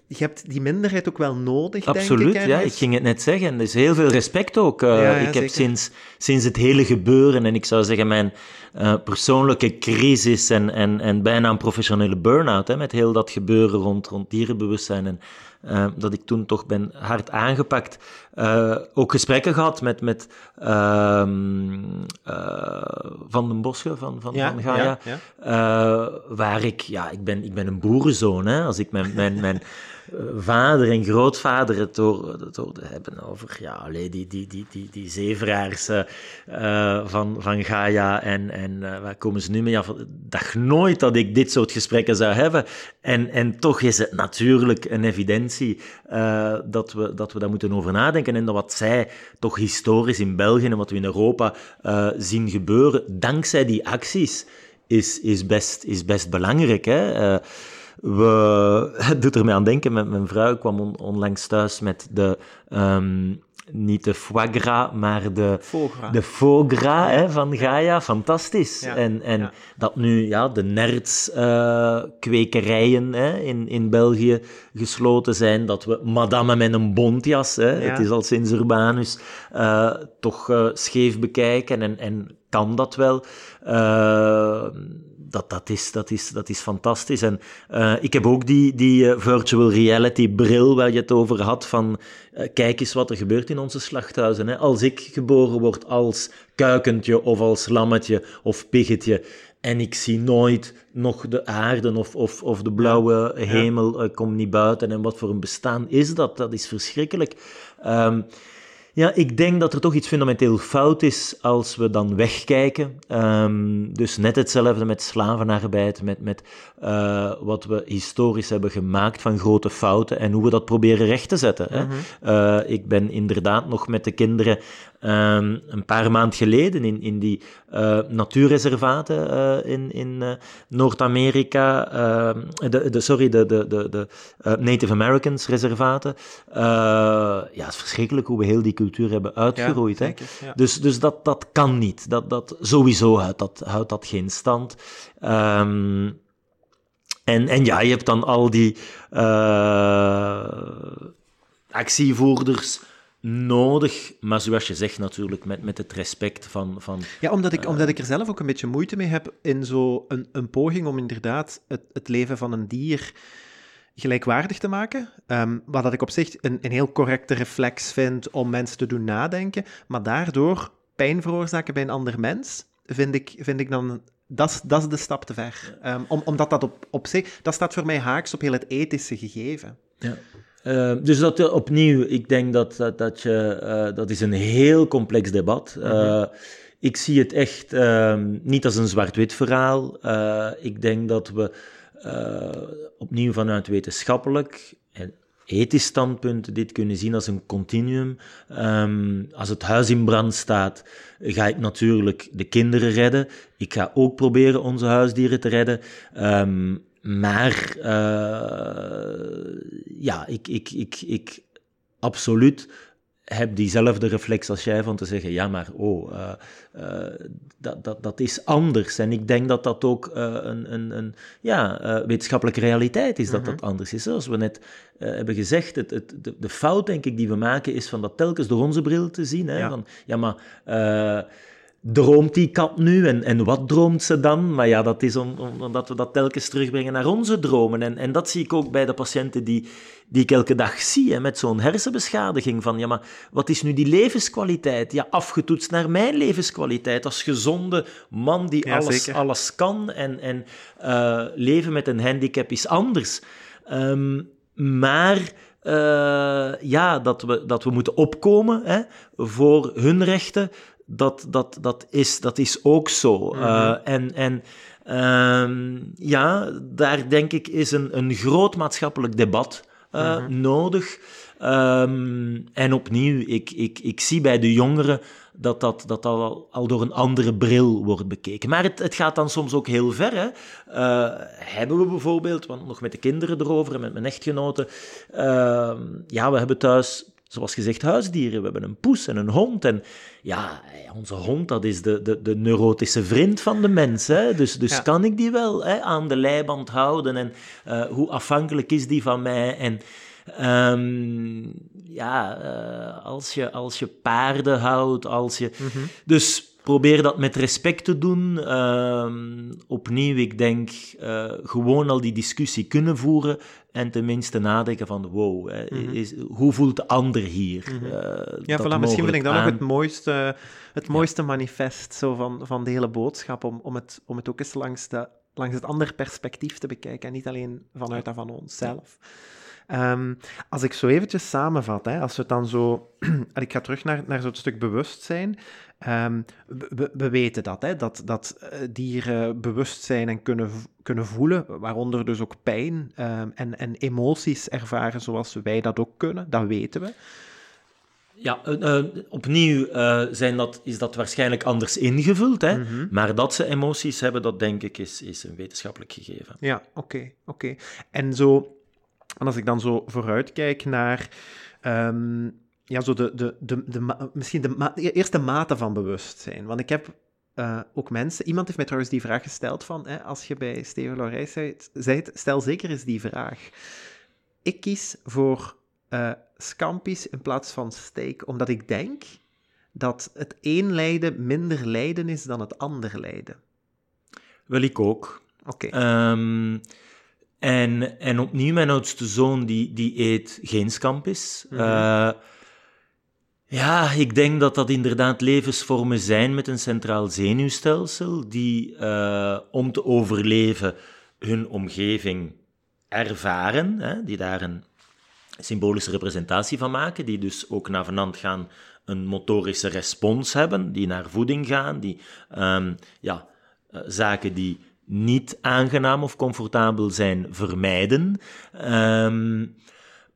je hebt die minderheid ook wel nodig, Absoluut, denk ik. ja. Ik ging het net zeggen. Er is heel veel respect ook. Uh, ik heb sinds, sinds het hele gebeuren, en ik zou zeggen mijn uh, persoonlijke crisis en, en, en bijna een professionele burn-out, met heel dat gebeuren rond, rond dierenbewustzijn en uh, dat ik toen toch ben hard aangepakt. Uh, ook gesprekken gehad met, met uh, Van den Bosche van, van, ja, van Gaia. Ja, ja. waar ik, ja, ik ben, ik ben een boerenzoon. Hè? Als ik mijn, mijn, mijn <laughs> vader en grootvader het door, door hebben over ja, die, die, die, die, die uh, van, van Gaia en, en uh, waar komen ze nu mee af? Dacht nooit dat ik dit soort gesprekken zou hebben. En, en toch is het natuurlijk een evidentie uh, dat, we, dat we daar moeten over nadenken. En dat wat zij toch historisch in België en wat we in Europa zien gebeuren, dankzij die acties, is, is, best, is best belangrijk. Hè? We, <laughs> het doet er mij aan denken, met mijn vrouw kwam onlangs thuis met de, um, niet de foie gras, maar de foie de foie gras hè, van Gaia. Fantastisch. En, en dat nu ja, de nertskwekerijen uh, in, in België gesloten zijn, dat we madame met een bontjas, hè, het is al sinds Urbanus, uh, toch uh, scheef bekijken. En, en kan dat wel dat, dat, is, dat, is, dat is fantastisch. En uh, ik heb ook die, die uh, virtual reality bril waar je het over had van uh, kijk eens wat er gebeurt in onze slachthuizen. Hè. Als ik geboren word als kuikentje of als lammetje of piggetje en ik zie nooit nog de aarde of, of, of de blauwe hemel, kom niet buiten en wat voor een bestaan is dat? Dat is verschrikkelijk. Um, ja, ik denk dat er toch iets fundamenteel fout is als we dan wegkijken. Um, dus net hetzelfde met slavenarbeid, met, met uh, wat we historisch hebben gemaakt van grote fouten en hoe we dat proberen recht te zetten. Hè? Mm -hmm. uh, ik ben inderdaad nog met de kinderen um, een paar maanden geleden in, in die uh, natuurreservaten uh, in, in uh, Noord-Amerika, de, de, sorry, de, de, de, de Native Americans reservaten. ja, het is verschrikkelijk hoe we heel die cultuur hebben uitgeroeid. Ja, hè? Ja. Dus, dus dat, dat kan niet. Dat, dat, sowieso houdt dat, houdt dat geen stand. Um, en, en ja, je hebt dan al die actievoerders nodig, maar zoals je zegt natuurlijk, met, met het respect van... van ja, omdat ik, uh, omdat ik er zelf ook een beetje moeite mee heb in zo een, een poging om inderdaad het, het leven van een dier gelijkwaardig te maken. Um, wat dat ik op zich een, een heel correcte reflex vind om mensen te doen nadenken, maar daardoor pijn veroorzaken bij een ander mens, vind ik, vind ik dan dat, dat is de stap te ver. Um, om, omdat dat op, op zich, dat staat voor mij haaks op heel het ethische gegeven. Ja. Uh, dus dat uh, opnieuw, ik denk dat, dat, dat je, uh, dat is een heel complex debat. -hmm. ik zie het echt ehm, niet als een zwart-wit verhaal. ik denk dat we opnieuw vanuit wetenschappelijk en ethisch standpunt dit kunnen zien als een continuum. Um, als het huis in brand staat, ga ik natuurlijk de kinderen redden. Ik ga ook proberen onze huisdieren te redden. Um, maar uh, ja, ik, ik, ik, ik absoluut heb diezelfde reflex als jij van te zeggen, ja, maar oh, uh, uh, dat, dat, dat is anders. En ik denk dat dat ook een, een, een ja, wetenschappelijke realiteit is, dat mm -hmm. dat anders is. Zoals we net hebben gezegd, het, het, de, de, fout, denk ik, die we maken, is van dat telkens door onze bril te zien. Hè? Ja. Van, ja, maar droomt die kat nu en, en wat droomt ze dan? Maar ja, dat is om, om, omdat we dat telkens terugbrengen naar onze dromen. En, en dat zie ik ook bij de patiënten die, die ik elke dag zie, hè, met zo'n hersenbeschadiging. Van ja, maar wat is nu die levenskwaliteit? Ja, afgetoetst naar mijn levenskwaliteit als gezonde man die ja, alles, alles kan. En, en uh, leven met een handicap is anders. Um, maar... Uh, ja, dat we, dat we moeten opkomen hè, voor hun rechten, dat, dat, dat, is, dat is ook zo. Mm -hmm. uh, en en um, ja, daar denk ik is een, een groot maatschappelijk debat uh, mm -hmm. nodig. Um, en opnieuw, ik, ik, ik zie bij de jongeren dat dat, dat al, al door een andere bril wordt bekeken. Maar het, het gaat dan soms ook heel ver. Hè. Uh, hebben we bijvoorbeeld, want nog met de kinderen erover en met mijn echtgenoten, uh, ja, we hebben thuis zoals gezegd, huisdieren. We hebben een poes en een hond. En ja, onze hond, dat is de, de, de neurotische vriend van de mens. Hè? Dus, dus kan ik die wel hè, aan de leiband houden? En uh, hoe afhankelijk is die van mij? En um, ja, uh, als, je, als je paarden houdt, als je... Mm -hmm. Dus probeer dat met respect te doen. Uh, opnieuw, ik denk, uh, gewoon al die discussie kunnen voeren en tenminste nadenken van, wow, mm -hmm. is, hoe voelt de ander hier? Mm -hmm. uh, ja, voilà, misschien vind ik dat aan... nog het mooiste, het mooiste ja. manifest zo van, van de hele boodschap, om, om, het, om het ook eens langs, de, langs het andere perspectief te bekijken en niet alleen vanuit dat van onszelf. Um, als ik zo eventjes samenvat, hè, als we het dan zo... <clears throat> ik ga terug naar, naar zo'n stuk bewustzijn. Um, we, we, weten dat, hè, dat, dat dieren bewust zijn en kunnen, kunnen voelen, waaronder dus ook pijn um, en, en emoties ervaren zoals wij dat ook kunnen, dat weten we. Ja, uh, uh, opnieuw uh, zijn dat, is dat waarschijnlijk anders ingevuld, hè? Mm -hmm. maar dat ze emoties hebben, dat denk ik is, is een wetenschappelijk gegeven. Ja, oké, okay, oké. Okay. En zo en als ik dan zo vooruitkijk naar um, ja, zo de, de, de, de, misschien de, ma eerste mate van bewustzijn. Want ik heb uh, ook mensen, iemand heeft mij trouwens die vraag gesteld van, hè, als je bij Steven Laurijs zei, stel zeker eens die vraag. Ik kies voor uh, scampi's in plaats van steak, omdat ik denk dat het een lijden minder lijden is dan het ander lijden. Wel, ik ook. Oké. Okay. Um, en, en opnieuw, mijn oudste zoon, die, die eet geen scampis. Mm -hmm. uh, ja, ik denk dat dat inderdaad levensvormen zijn met een centraal zenuwstelsel, die uh, om te overleven hun omgeving ervaren, hè, die daar een symbolische representatie van maken, die dus ook navenant gaan een motorische respons hebben, die naar voeding gaan, die um, ja, uh, zaken die niet aangenaam of comfortabel zijn vermijden. Um,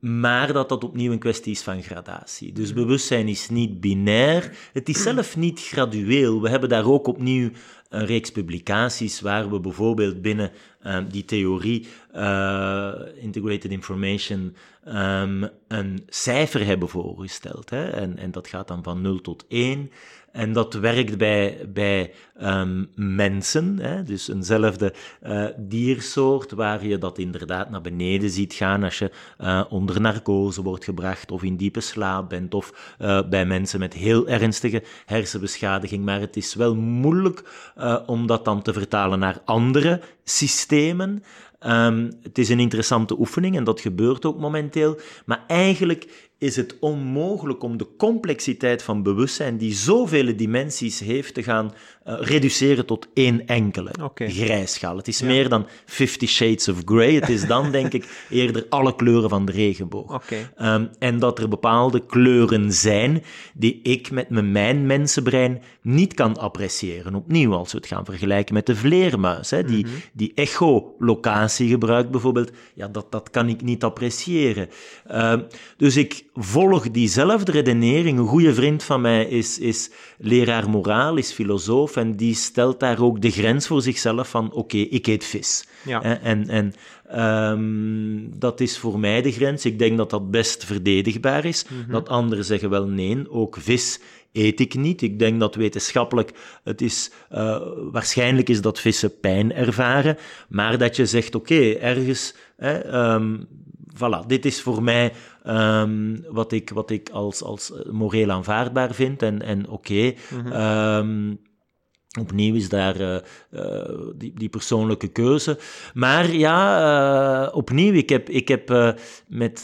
maar dat dat opnieuw een kwestie is van gradatie. Dus bewustzijn is niet binair, het is zelf niet gradueel. We hebben daar ook opnieuw een reeks publicaties waar we bijvoorbeeld binnen uh, die theorie uh, Integrated Information um, een cijfer hebben voorgesteld. Hè? En, en dat gaat dan van 0 tot 1. En dat werkt bij, bij um, mensen, hè? dus eenzelfde uh, diersoort, waar je dat inderdaad naar beneden ziet gaan als je uh, onder narcose wordt gebracht of in diepe slaap bent, of uh, bij mensen met heel ernstige hersenbeschadiging. Maar het is wel moeilijk om dat dan te vertalen naar andere systemen. Um, het is een interessante oefening en dat gebeurt ook momenteel. Maar eigenlijk is het onmogelijk om de complexiteit van bewustzijn, die zoveel dimensies heeft, te gaan uh, reduceren tot één enkele okay. grijsschaal. Het is ja. meer dan Fifty Shades of Grey. Het is dan, denk ik, <laughs> eerder alle kleuren van de regenboog. Okay. Um, en dat er bepaalde kleuren zijn die ik met mijn mensenbrein niet kan appreciëren. Opnieuw, als we het gaan vergelijken met de vleermuis, hè, die, mm -hmm. die echolocatie gebruikt bijvoorbeeld, ja, dat, dat kan ik niet appreciëren. Uh, dus ik volg diezelfde redenering. Een goede vriend van mij is, is leraar moraal, is filosoof, en die stelt daar ook de grens voor zichzelf van, oké, okay, ik eet vis. Ja. En, en um, dat is voor mij de grens. Ik denk dat dat best verdedigbaar is. Mm -hmm. Dat anderen zeggen wel nee, ook vis eet ik niet. Ik denk dat wetenschappelijk het is, uh, waarschijnlijk is dat vissen pijn ervaren, maar dat je zegt, oké, okay, ergens, hè, um, voilà, dit is voor mij um, wat, ik, wat ik als, als moreel aanvaardbaar vind en, en oké. Okay. Mm -hmm. um, Opnieuw is daar uh, uh, die, die, persoonlijke keuze. Maar ja, uh, opnieuw, ik heb, ik heb met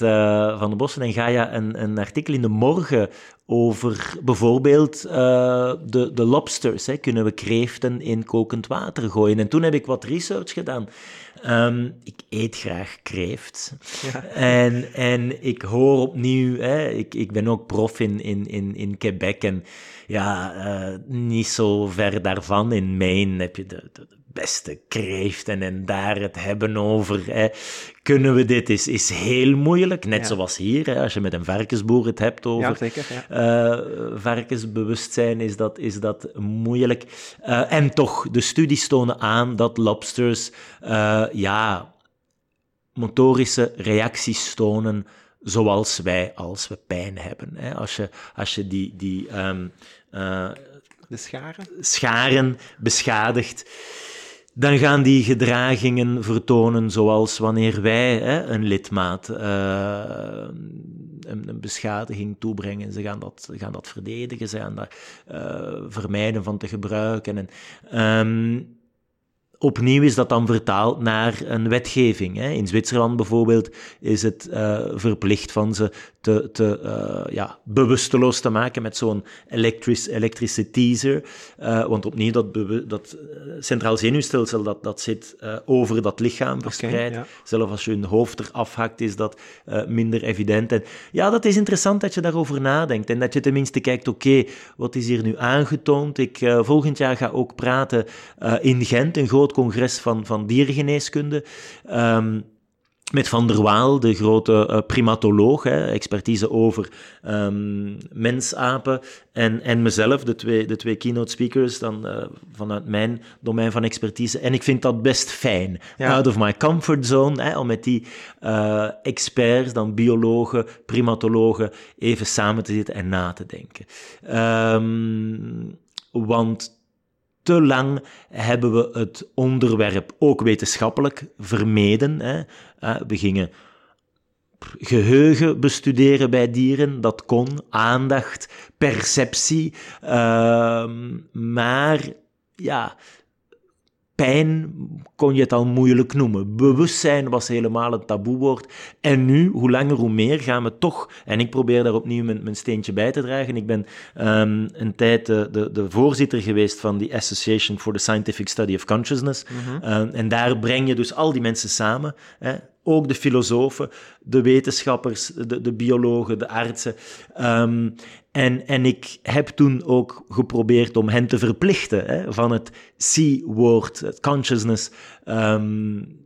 Van der Bossen en Gaia een, een artikel in de morgen over bijvoorbeeld de, de lobsters. Hè. Kunnen we kreeften in kokend water gooien? En toen heb ik wat research gedaan. Um, ik eet graag kreeft. Ja. En, en ik hoor opnieuw, hè, ik, ik ben ook prof in, in, in, in Quebec en ja, uh, niet zo ver daarvan, in Maine, heb je de, de beste kreeften en daar het hebben over. Hè. Kunnen we dit? Is, is heel moeilijk. Net ja. zoals hier, hè, als je met een varkensboer het hebt over ja, zeker, ja. Uh, varkensbewustzijn, is dat, is dat moeilijk. Uh, en toch, de studies tonen aan dat lobsters, ja, motorische reacties tonen zoals wij als we pijn hebben. Hè. Als, je, als je die, die ehm, eh, De scharen? scharen beschadigt, dan gaan die gedragingen vertonen zoals wanneer wij hè, een lidmaat eh, een, een beschadiging toebrengen. Ze gaan dat, gaan dat verdedigen, ze gaan daar eh, vermijden van te gebruiken. En, ehm, opnieuw is dat dan vertaald naar een wetgeving. Hè. In Zwitserland bijvoorbeeld is het uh, verplicht van ze te, te uh, ja, bewusteloos te maken met zo'n elektrisch, elektrische teaser. Uh, want opnieuw, dat, dat centraal zenuwstelsel dat, dat zit over dat lichaam verspreid. Okay, ja. Zelfs als je een hoofd eraf hakt, is dat minder evident. En ja, dat is interessant dat je daarover nadenkt en dat je tenminste kijkt, oké, okay, wat is hier nu aangetoond? Ik volgend jaar ga ook praten in Gent, een groot congres van, van diergeneeskunde. Um, met Van der Waal, de grote uh, primatoloog, hè, expertise over um, mensapen, en, en mezelf, de twee, de twee keynote speakers, dan uh, vanuit mijn domein van expertise. En ik vind dat best fijn, ja. out of my comfort zone, hè, om met die uh, experts, dan biologen, primatologen, even samen te zitten en na te denken. Um, want te lang hebben we het onderwerp ook wetenschappelijk vermeden. Hè. We gingen geheugen bestuderen bij dieren, dat kon, aandacht, perceptie, uh, maar ja, pijn kon je het al moeilijk noemen. Bewustzijn was helemaal een taboewoord. En nu, hoe langer hoe meer, gaan we toch, en ik probeer daar opnieuw mijn, mijn steentje bij te dragen. Ik ben um, een tijd de, de, de, voorzitter geweest van die Association for the Scientific Study of Consciousness. Mm -hmm. um, en daar breng je dus al die mensen samen. Hè, ook de filosofen, de wetenschappers, de, de biologen, de artsen. Um, en, en ik heb toen ook geprobeerd om hen te verplichten hè, van het C-woord, het consciousness, um,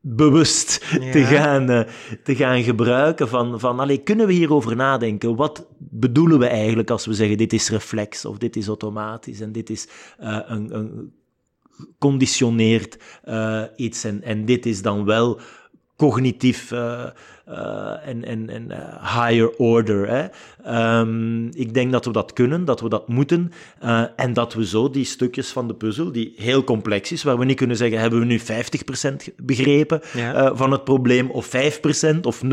bewust ja. te, gaan, uh, te gaan gebruiken. Van, van allee, kunnen we hierover nadenken? Wat bedoelen we eigenlijk als we zeggen dit is reflex of dit is automatisch en dit is uh, een, een conditioneerd uh, iets en, en dit is dan wel cognitief uh, uh, en, en, en uh, higher order. Hè. Um, ik denk dat we dat kunnen, dat we dat moeten. en dat we zo die stukjes van de puzzel, die heel complex is, waar we niet kunnen zeggen, hebben we nu 50% begrepen ja. van het probleem, of 5% of 0,005%.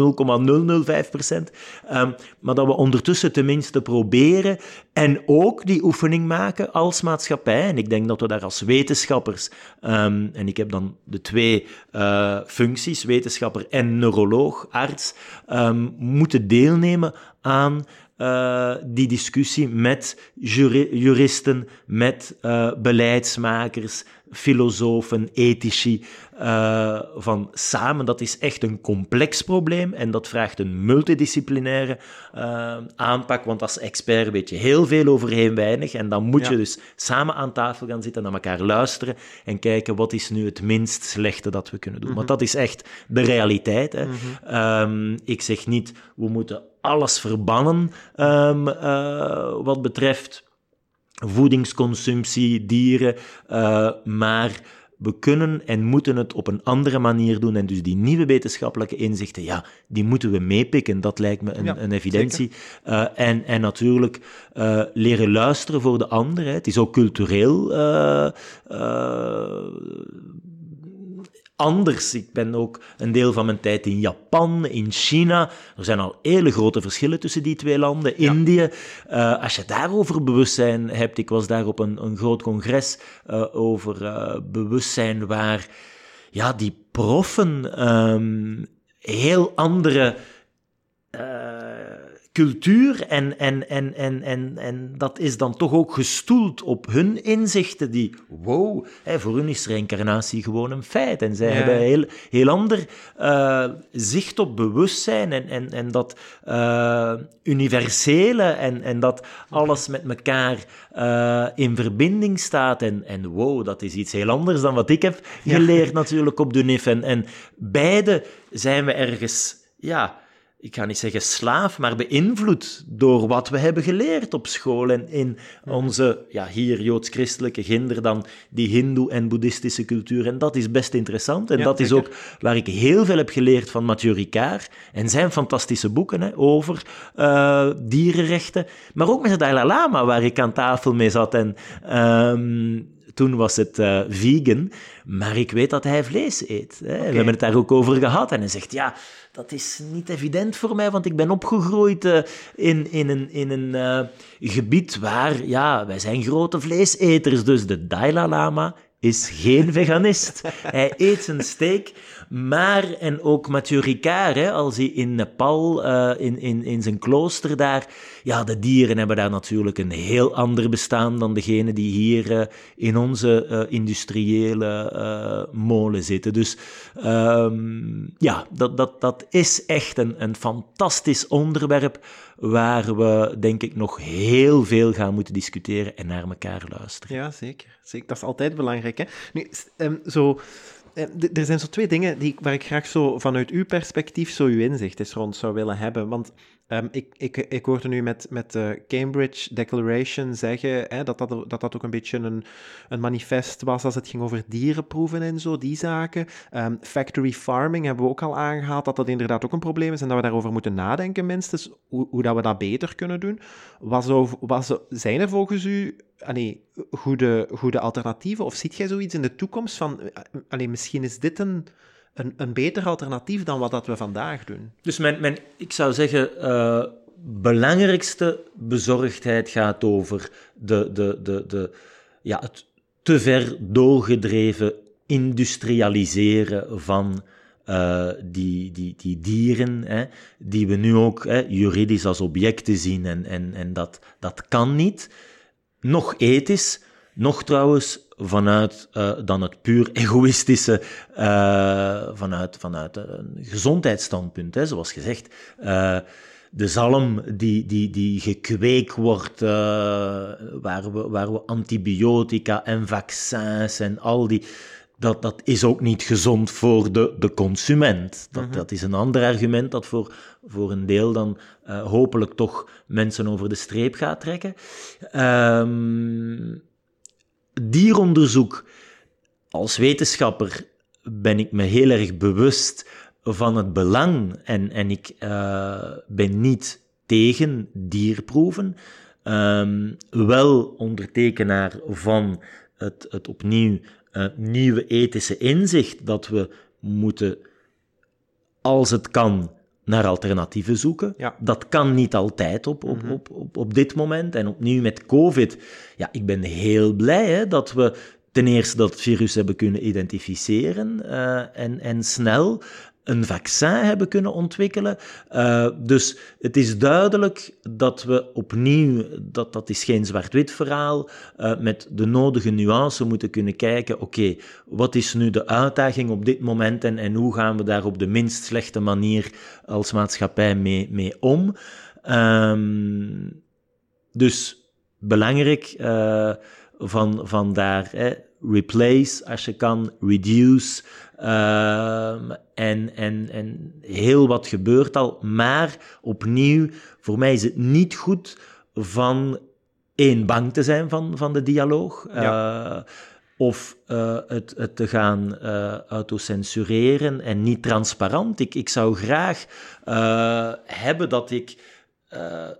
Um, maar dat we ondertussen tenminste proberen en ook die oefening maken als maatschappij. En ik denk dat we daar als wetenschappers, um, en ik heb dan de twee functies, en neuroloog, arts, um, moeten deelnemen aan uh, die discussie met juri juristen, met uh, beleidsmakers, filosofen, ethici, uh, van samen. Dat is echt een complex probleem en dat vraagt een multidisciplinaire uh, aanpak, want als expert weet je heel veel over heel weinig en dan moet ja. je dus samen aan tafel gaan zitten, naar elkaar luisteren en kijken wat is nu het minst slechte dat we kunnen doen. Mm -hmm. Want dat is echt de realiteit. Hè. Mm -hmm. um, ik zeg niet, we moeten alles verbannen um, uh, wat betreft voedingsconsumptie, dieren, uh, maar we kunnen en moeten het op een andere manier doen. En dus die nieuwe wetenschappelijke inzichten, ja, die moeten we meepikken. Dat lijkt me een, ja, een evidentie. Uh, en, en natuurlijk uh, leren luisteren voor de ander. Hè. Het is ook cultureel anders. Ik ben ook een deel van mijn tijd in Japan, in China. Er zijn al hele grote verschillen tussen die twee landen. Ja. Indië. Uh, als je daarover bewustzijn hebt, ik was daar op een, een groot congres uh, over uh, bewustzijn waar ja, die proffen um, heel andere cultuur en, en, en, en, en, en dat is dan toch ook gestoeld op hun inzichten die, wow, hè, voor hun is reïncarnatie gewoon een feit. En zij ja. hebben heel, heel ander uh, zicht op bewustzijn en, en, en dat uh, universele en, en dat alles met elkaar uh, in verbinding staat. En, en wow, dat is iets heel anders dan wat ik heb geleerd ja. natuurlijk op de NIF. En, en beide zijn we ergens, ja ik ga niet zeggen slaaf, maar beïnvloed door wat we hebben geleerd op school en in onze, ja, hier joods-christelijke, ginder dan die hindoe- en boeddhistische cultuur. En dat is best interessant. En dat is ook waar ik heel veel heb geleerd van Mathieu Ricard en zijn fantastische boeken hè, over uh, dierenrechten. Maar ook met de Dalai Lama, waar ik aan tafel mee zat en... Um, toen was het uh, vegan, maar ik weet dat hij vlees eet. Hè. We hebben het daar ook over gehad. En hij zegt, ja, dat is niet evident voor mij, want ik ben opgegroeid uh, in, in een, in een uh, gebied waar, ja, wij zijn grote vleeseters. Dus de Dalai Lama is geen veganist. Hij eet zijn steak, maar, en ook Mathieu Ricard, hè, als hij in Nepal, uh, in, in, in zijn klooster daar, ja, de dieren hebben daar natuurlijk een heel ander bestaan dan degene die hier uh, in onze uh, industriële molen zitten. Dus um, ja, dat, dat, dat is echt een, een fantastisch onderwerp waar we, denk ik, nog heel veel gaan moeten discussiëren en naar elkaar luisteren. Ja, zeker. zeker. Dat is altijd belangrijk. Hè? Nu, um, zo eh, er zijn zo twee dingen die, waar ik graag zo vanuit uw perspectief zo uw inzicht is rond zou willen hebben. Want um, ik, ik, ik hoorde nu met, met de Cambridge Declaration zeggen hè, dat, dat, dat dat ook een beetje een, een manifest was als het ging over dierenproeven en zo, die zaken. Um, factory farming hebben we ook al aangehaald, dat dat inderdaad ook een probleem is en dat we daarover moeten nadenken minstens, hoe, dat we dat beter kunnen doen. Was, was, zijn er volgens u allee, goede, goede alternatieven? Of ziet jij zoiets in de toekomst van, allee, misschien is dit een, een, een beter alternatief dan wat dat we vandaag doen? Dus mijn, mijn, ik zou zeggen, uh, belangrijkste bezorgdheid gaat over de, de, de, de, ja, het te ver doorgedreven industrialiseren van uh, die, die, die dieren, hè, die we nu ook hè, juridisch als objecten zien. En, en, en dat, dat kan niet nog ethisch, nog trouwens vanuit uh, dan het puur egoïstische, uh, vanuit, vanuit een gezondheidsstandpunt, hè, zoals gezegd. Uh, de zalm die, die, die gekweekt wordt, waar, we, waar we antibiotica en vaccins en al die dat, dat is ook niet gezond voor de, de consument. Dat, mhm. dat is een ander argument dat voor, voor een deel dan hopelijk toch mensen over de streep gaat trekken. Um, dieronderzoek. Als wetenschapper ben ik me heel erg bewust van het belang en, en ik uh, ben niet tegen dierproeven. Um, wel ondertekenaar van het, het opnieuw uh, nieuwe ethische inzicht dat we moeten, als het kan, naar alternatieven zoeken. Ja. Dat kan niet altijd op, op, mhm. op, op, op dit moment. En opnieuw met COVID. Ja, ik ben heel blij hè, dat we ten eerste dat virus hebben kunnen identificeren uh, en, en snel een vaccin hebben kunnen ontwikkelen. Uh, dus het is duidelijk dat we opnieuw, dat, dat is geen zwart-wit verhaal, uh, met de nodige nuance moeten kunnen kijken, oké, wat is nu de uitdaging op dit moment en, en hoe gaan we daar op de minst slechte manier als maatschappij mee, mee om? Um, dus belangrijk uh, van, van daar, hè, replace als je kan, reduce, Uh, en, en, en heel wat gebeurt al. Maar opnieuw, voor mij is het niet goed van één bang te zijn van, van de dialoog. Ja. Uh, of uh, het, het, te gaan uh, autocensureren en niet transparant. Ik, ik zou graag hebben dat ik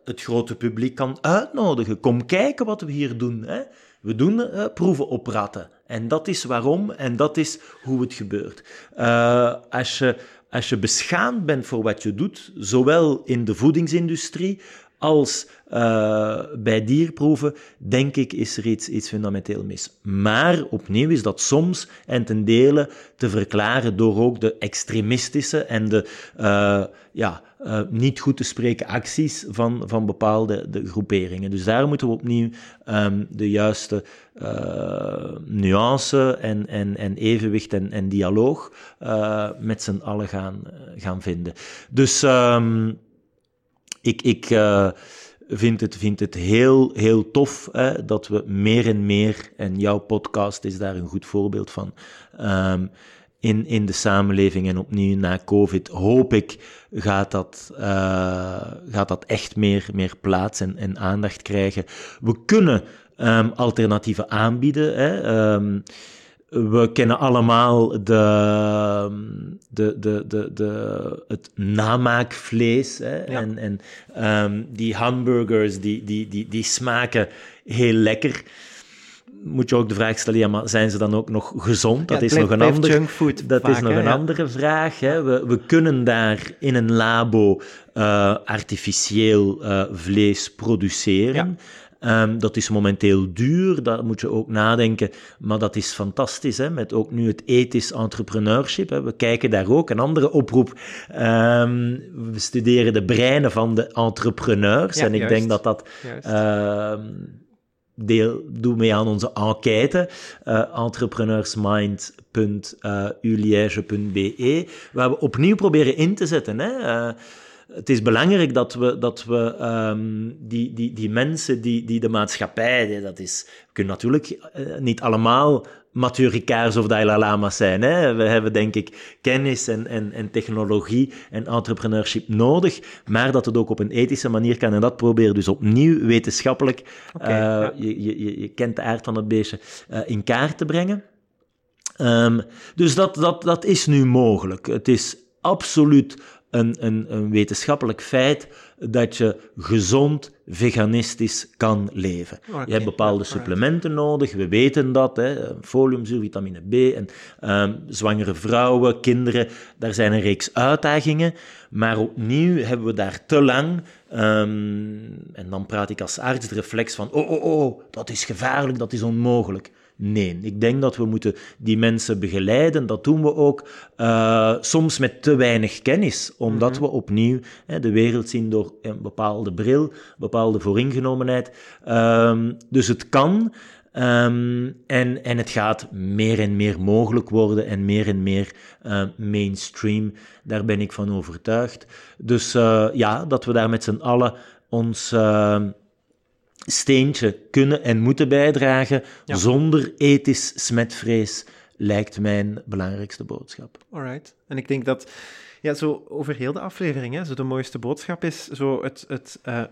het grote publiek kan uitnodigen. Kom kijken wat we hier doen. Hè. We doen proeven op ratten. En dat is waarom en dat is hoe het gebeurt. Uh, als, je, als je beschaamd bent voor wat je doet, zowel in de voedingsindustrie als uh, bij dierproeven, denk ik, is er iets, iets fundamenteel mis. Maar opnieuw is dat soms en ten dele te verklaren door ook de extremistische en de uh, ja, uh, niet goed te spreken acties van, van bepaalde de groeperingen. Dus daar moeten we opnieuw um, de juiste nuance en, en, en evenwicht en, en dialoog met z'n allen gaan, gaan vinden. Dus um, ik, ik uh, vind, het, vind het heel, heel tof hè, dat we meer en meer, en jouw podcast is daar een goed voorbeeld van, um, in, in de samenleving. En opnieuw na COVID hoop ik gaat dat, uh, gaat dat echt meer, meer plaats en, en aandacht krijgen. We kunnen um, alternatieven aanbieden. Hè. Um, we kennen allemaal de, de, de, de, de, het namaakvlees. Hè? En, en um, die hamburgers, die, die, die, die smaken heel lekker moet je ook de vraag stellen, ja, maar zijn ze dan ook nog gezond? Dat is nog een, ander, dat is nog een andere vraag. Hè. We, we kunnen daar in een labo uh, artificieel uh, vlees produceren. Um, dat is momenteel duur, daar moet je ook nadenken. Maar dat is fantastisch, hè? met ook nu het ethisch entrepreneurship. Hè? We kijken daar ook, een andere oproep. Um, we studeren de breinen van de entrepreneurs. en ik denk dat dat... Uh, deel, doe mee aan onze enquête, uh, entrepreneursmind.uliège.be, waar we opnieuw proberen in te zetten. Hè? Uh, het is belangrijk dat we, dat we um, die, die, die mensen, die, die de maatschappij, dat is, we kunnen natuurlijk uh, niet allemaal maturikaars of Dalai Lama's zijn. Hè? We hebben denk ik kennis en, en, en technologie en entrepreneurship nodig, maar dat het ook op een ethische manier kan. En dat proberen dus opnieuw wetenschappelijk, okay, uh, ja. je, je, je kent de aard van het beestje, uh, in kaart te brengen. Um, dus dat, dat, dat is nu mogelijk. Het is absoluut een, een, een wetenschappelijk feit dat je gezond veganistisch kan leven. je hebt bepaalde supplementen nodig, we weten dat, hè, foliumzuur, vitamine B, en um, zwangere vrouwen, kinderen, daar zijn een reeks uitdagingen, maar opnieuw hebben we daar te lang, um, en dan praat ik als arts de reflex van, oh, oh, oh, dat is gevaarlijk, dat is onmogelijk. Nee, ik denk dat we moeten die mensen begeleiden. Dat doen we ook uh, soms met te weinig kennis, omdat mhm. we opnieuw hè, de wereld zien door een bepaalde bril, een bepaalde vooringenomenheid. Um, dus het kan. Um, en, en het gaat meer en meer mogelijk worden en meer en meer uh, mainstream. Daar ben ik van overtuigd. Dus uh, ja, dat we daar met z'n allen ons steentje kunnen en moeten bijdragen zonder ethisch smetvrees, lijkt mijn belangrijkste boodschap. Alright. En ik denk dat ja, zo over heel de aflevering, hè, zo de mooiste boodschap is zo het, het uh,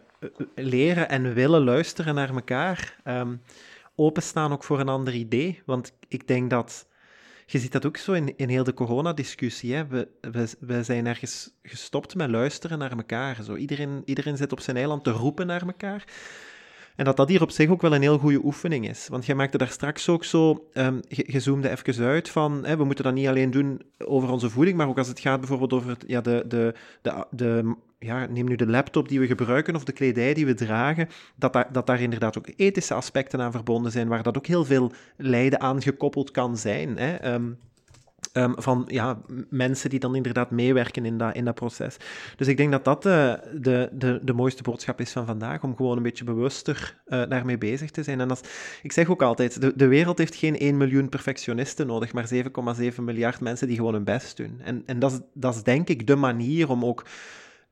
leren en willen luisteren naar elkaar. Um, openstaan ook voor een ander idee. Want ik denk dat je ziet dat ook zo in, in heel de coronadiscussie. We, we, we zijn ergens gestopt met luisteren naar elkaar. Zo, iedereen, iedereen zit op zijn eiland te roepen naar elkaar. En dat dat hier op zich ook wel een heel goede oefening is. Want jij maakte daar straks ook zo, um, je, zoomde even uit van, hè, we moeten dat niet alleen doen over onze voeding, maar ook als het gaat bijvoorbeeld over ja, de, de, de, de ja, neem nu de laptop die we gebruiken of de kledij die we dragen, dat daar, dat daar inderdaad ook ethische aspecten aan verbonden zijn, waar dat ook heel veel lijden aan gekoppeld kan zijn. Hè. Um, Um, van ja, mensen die dan inderdaad meewerken in dat, in dat proces. Dus ik denk dat dat de, de, de, de mooiste boodschap is van vandaag, om gewoon een beetje bewuster uh, daarmee bezig te zijn. En als, ik zeg ook altijd, de, de wereld heeft geen 1 miljoen perfectionisten nodig, maar 7,7 miljard mensen die gewoon hun best doen. En, en dat, is, dat is denk ik de manier om ook,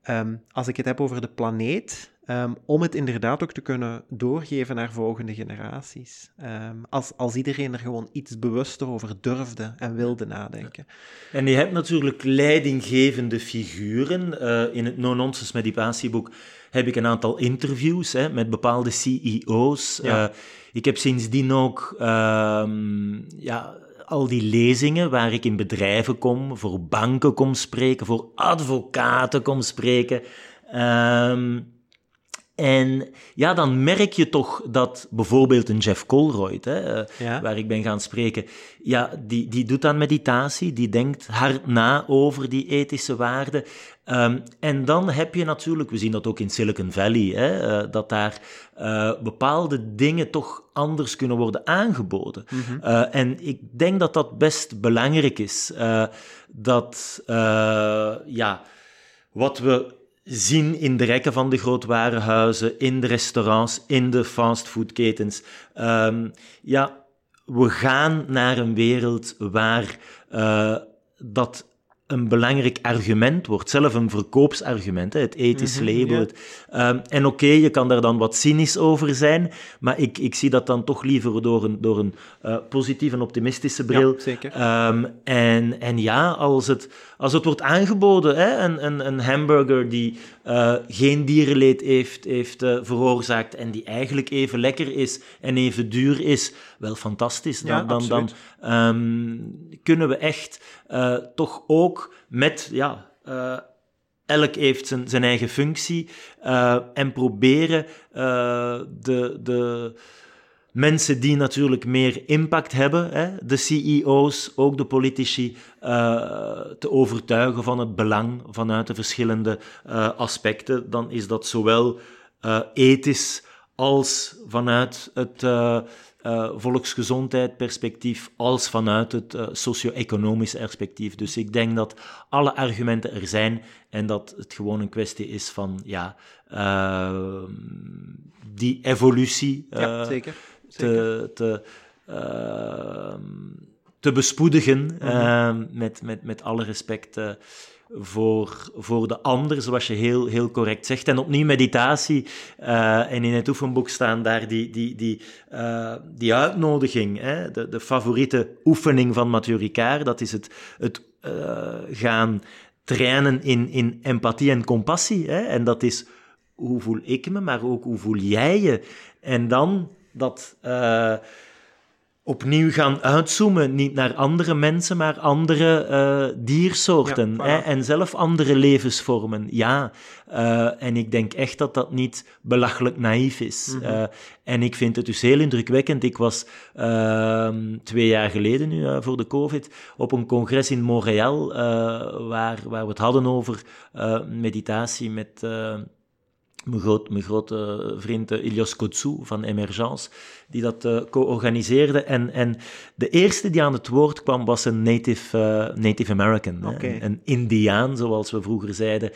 um, als ik het heb over de planeet, Um, om het inderdaad ook te kunnen doorgeven naar volgende generaties. Um, als, als iedereen er gewoon iets bewuster over durfde en wilde nadenken. En je hebt natuurlijk leidinggevende figuren. Uh, in het No-Nonsense Meditatieboek heb ik een aantal interviews hè, met bepaalde CEO's. Ja. Uh, ik heb sindsdien ook um, ja, al die lezingen waar ik in bedrijven kom, voor banken kom spreken, voor advocaten kom spreken. Um, en ja, dan merk je toch dat bijvoorbeeld een Jeff Colroyd, hè, eh, waar ik ben gaan spreken, ja, die, die doet dan meditatie, die denkt hard na over die ethische waarden. Um, en dan heb je natuurlijk, we zien dat ook in Silicon Valley, hè, uh, dat daar uh, bepaalde dingen toch anders kunnen worden aangeboden. Mm -hmm. uh, en ik denk dat dat best belangrijk is. dat, ja, wat we zien in de rekken van de grootwarenhuizen, in de restaurants, in de fastfoodketens. Um, ja, we gaan naar een wereld waar uh, dat een belangrijk argument wordt, zelf een verkoopsargument, hè, het ethisch Mhm, label. ja. ehm, en oké, je kan daar dan wat cynisch over zijn, maar ik, ik zie dat dan toch liever door een, door een eh, positieve en optimistische bril. Ja, zeker. Ehm, en, en ja, als het, als het wordt aangeboden, hè, een, een, een hamburger die eh, geen dierenleed heeft, heeft eh, veroorzaakt en die eigenlijk even lekker is en even duur is, wel fantastisch. Dan, Ja, dan, dan ehm, kunnen we echt eh, toch ook met, ja, elk heeft zijn, zijn eigen functie en proberen de, de mensen die natuurlijk meer impact hebben, hè, de CEO's, ook de politici, eh, te overtuigen van het belang vanuit de verschillende eh, aspecten. Dan is dat zowel eh, ethisch als vanuit het eh, volksgezondheidsperspectief, als vanuit het socio-economisch perspectief. Dus ik denk dat alle argumenten er zijn en dat het gewoon een kwestie is van ja, eh, die evolutie ja, zeker. Te, te, ehm, te bespoedigen, ehm, met, met, met alle respect eh, voor, voor de ander, zoals je heel, heel correct zegt. En opnieuw meditatie, eh, en in het oefenboek staan daar die, die, die, eh, die uitnodiging, hè, de, de favoriete oefening van Mathieu Ricard, dat is het, het gaan trainen in, in empathie en compassie. Hè? En dat is hoe voel ik me, maar ook hoe voel jij je. En dan dat eh, opnieuw gaan uitzoomen, niet naar andere mensen, maar andere eh, diersoorten. Ja, hè? En zelf andere levensvormen, ja. Eh, en ik denk echt dat dat niet belachelijk naïef is. Mhm. En ik vind het dus heel indrukwekkend. Ik was ehm, twee jaar geleden nu, voor de COVID, op een congres in Montreal, waar, waar we het hadden over meditatie met... mijn, groot, mijn grote vriend eh, Ilios Kotsou van Emergence, die dat eh, co-organiseerde. En, en de eerste die aan het woord kwam was een Native, eh, native American, een, een Indiaan, zoals we vroeger zeiden,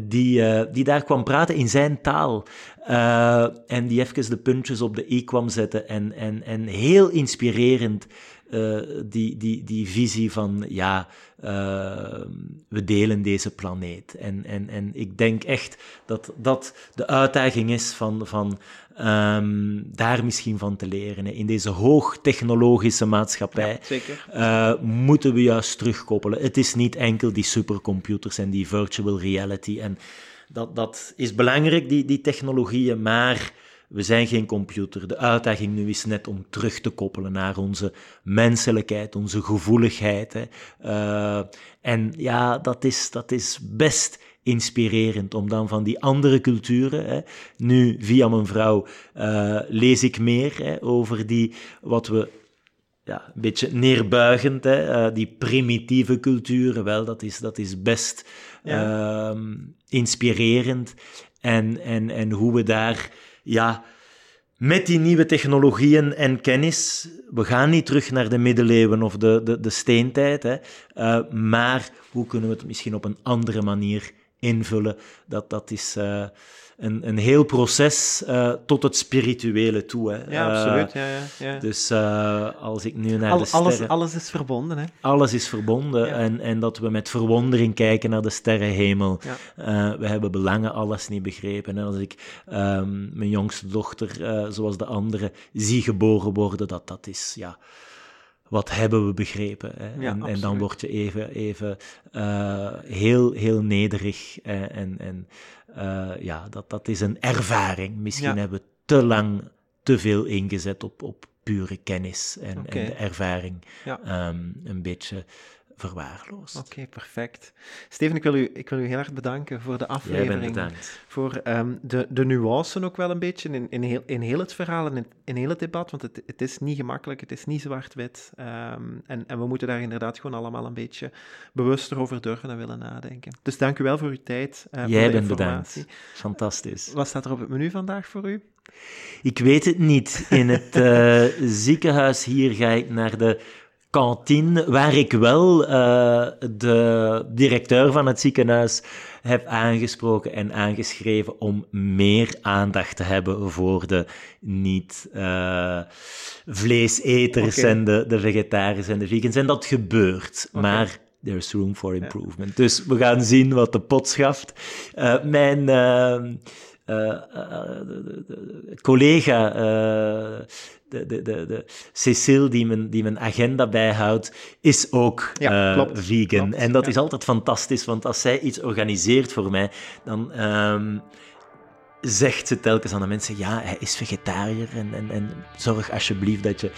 die, die daar kwam praten in zijn taal. En die even de puntjes op de i kwam zetten. En, en, en heel inspirerend eh, die, die, die visie van, ja, eh, we delen deze planeet. En, en, en ik denk echt dat dat de uitdaging is van, van ehm, daar misschien van te leren. hè. In deze hoogtechnologische maatschappij eh, moeten we juist terugkoppelen. Het is niet enkel die supercomputers en die virtual reality. En dat, dat is belangrijk, die, die technologieën, maar we zijn geen computer. De uitdaging nu is net om terug te koppelen naar onze menselijkheid, onze gevoeligheid. Hè. Eh, en ja, dat is, dat is best inspirerend om dan van die andere culturen. Hè. Nu, via mijn vrouw, eh, lees ik meer hè, over die, wat we ja, een beetje neerbuigend, hè, eh, die primitieve culturen, wel, dat is, dat is best ehm, inspirerend. En, en, en hoe we daar, ja, met die nieuwe technologieën en kennis, we gaan niet terug naar de middeleeuwen of de, de, de steentijd, hè, eh, maar hoe kunnen we het misschien op een andere manier invullen? Dat, dat is eh, een, een heel proces eh, tot het spirituele toe. Hè. Ja, Eh, absoluut. Ja, ja, ja. dus eh, als ik nu naar Al- de sterren... alles, Alles, alles is verbonden, hè? is verbonden Ja. en, en dat we met verwondering kijken naar de sterrenhemel. Ja. Eh, we hebben belangen alles niet begrepen. En als ik ehm, mijn jongste dochter, eh, zoals de andere, zie geboren worden, dat dat is... Ja, wat hebben we begrepen? Hè? Ja, en, en dan word je even, even eh, heel, heel nederig. eh, en en eh, ja, dat, dat is een ervaring. Misschien Ja. hebben we te lang te veel ingezet op, op pure kennis en, en de ervaring Ja. ehm, een beetje verwaarloosd. Oké, perfect. Steven, ik wil, u, ik wil u heel erg bedanken voor de Jij aflevering. bent bedankt. Voor ehm, de, de nuancen ook wel een beetje in, in, heel, in heel het verhaal en in, in heel het debat. Want het, het is niet gemakkelijk, het is niet zwart-wit. Ehm, en, en we moeten daar inderdaad gewoon allemaal een beetje bewuster over durven en willen nadenken. Dus dank u wel voor uw tijd. voor Jij de bent informatie. bedankt. Fantastisch. Wat staat er op het menu vandaag voor u? Ik weet het niet. In het eh, ziekenhuis hier ga ik naar de kantine, waar ik wel eh, de directeur van het ziekenhuis heb aangesproken en aangeschreven om meer aandacht te hebben voor de niet-vleeseters Oké. en de, de vegetariërs en de vegans. En dat gebeurt. Maar there's room for improvement. Dus we gaan zien wat de pot schaft. Uh, mijn uh, collega, de, de, de, de Cecile, die mijn, die mijn agenda bijhoudt, is ook ja, klopt, vegan. en dat is altijd fantastisch, want als zij iets organiseert voor mij, dan... Um, zegt ze telkens aan de mensen: ja, hij is vegetariër en, en, en zorg alsjeblieft dat je.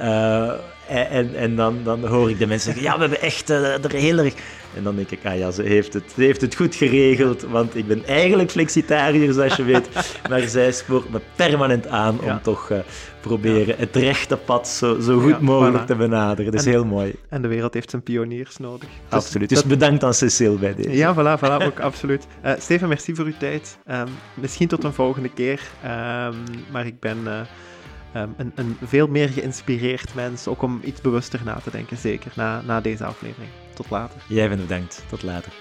Uh, en en dan, dan hoor ik de mensen zeggen: ja, we hebben echt uh, er heel erg. En dan denk ik: ah ja, ze heeft het, ze heeft het goed geregeld, want ik ben eigenlijk flexitariër, zoals je weet. <laughs> maar zij spoort me permanent aan om toch uh, proberen het rechte pad zo, zo goed mogelijk te benaderen. Dat is heel mooi. En de wereld heeft zijn pioniers nodig. Dus absoluut. Dus bedankt aan Cecile bij deze. Ja, voilà, voilà ook <laughs> absoluut. Uh, Steven, merci voor uw tijd. Um, misschien tot een volgende keer. Um, maar ik ben uh, um, een, een, veel meer geïnspireerd mens, ook om iets bewuster na te denken, zeker, na, na deze aflevering. Tot later. Jij bent bedankt. Tot later.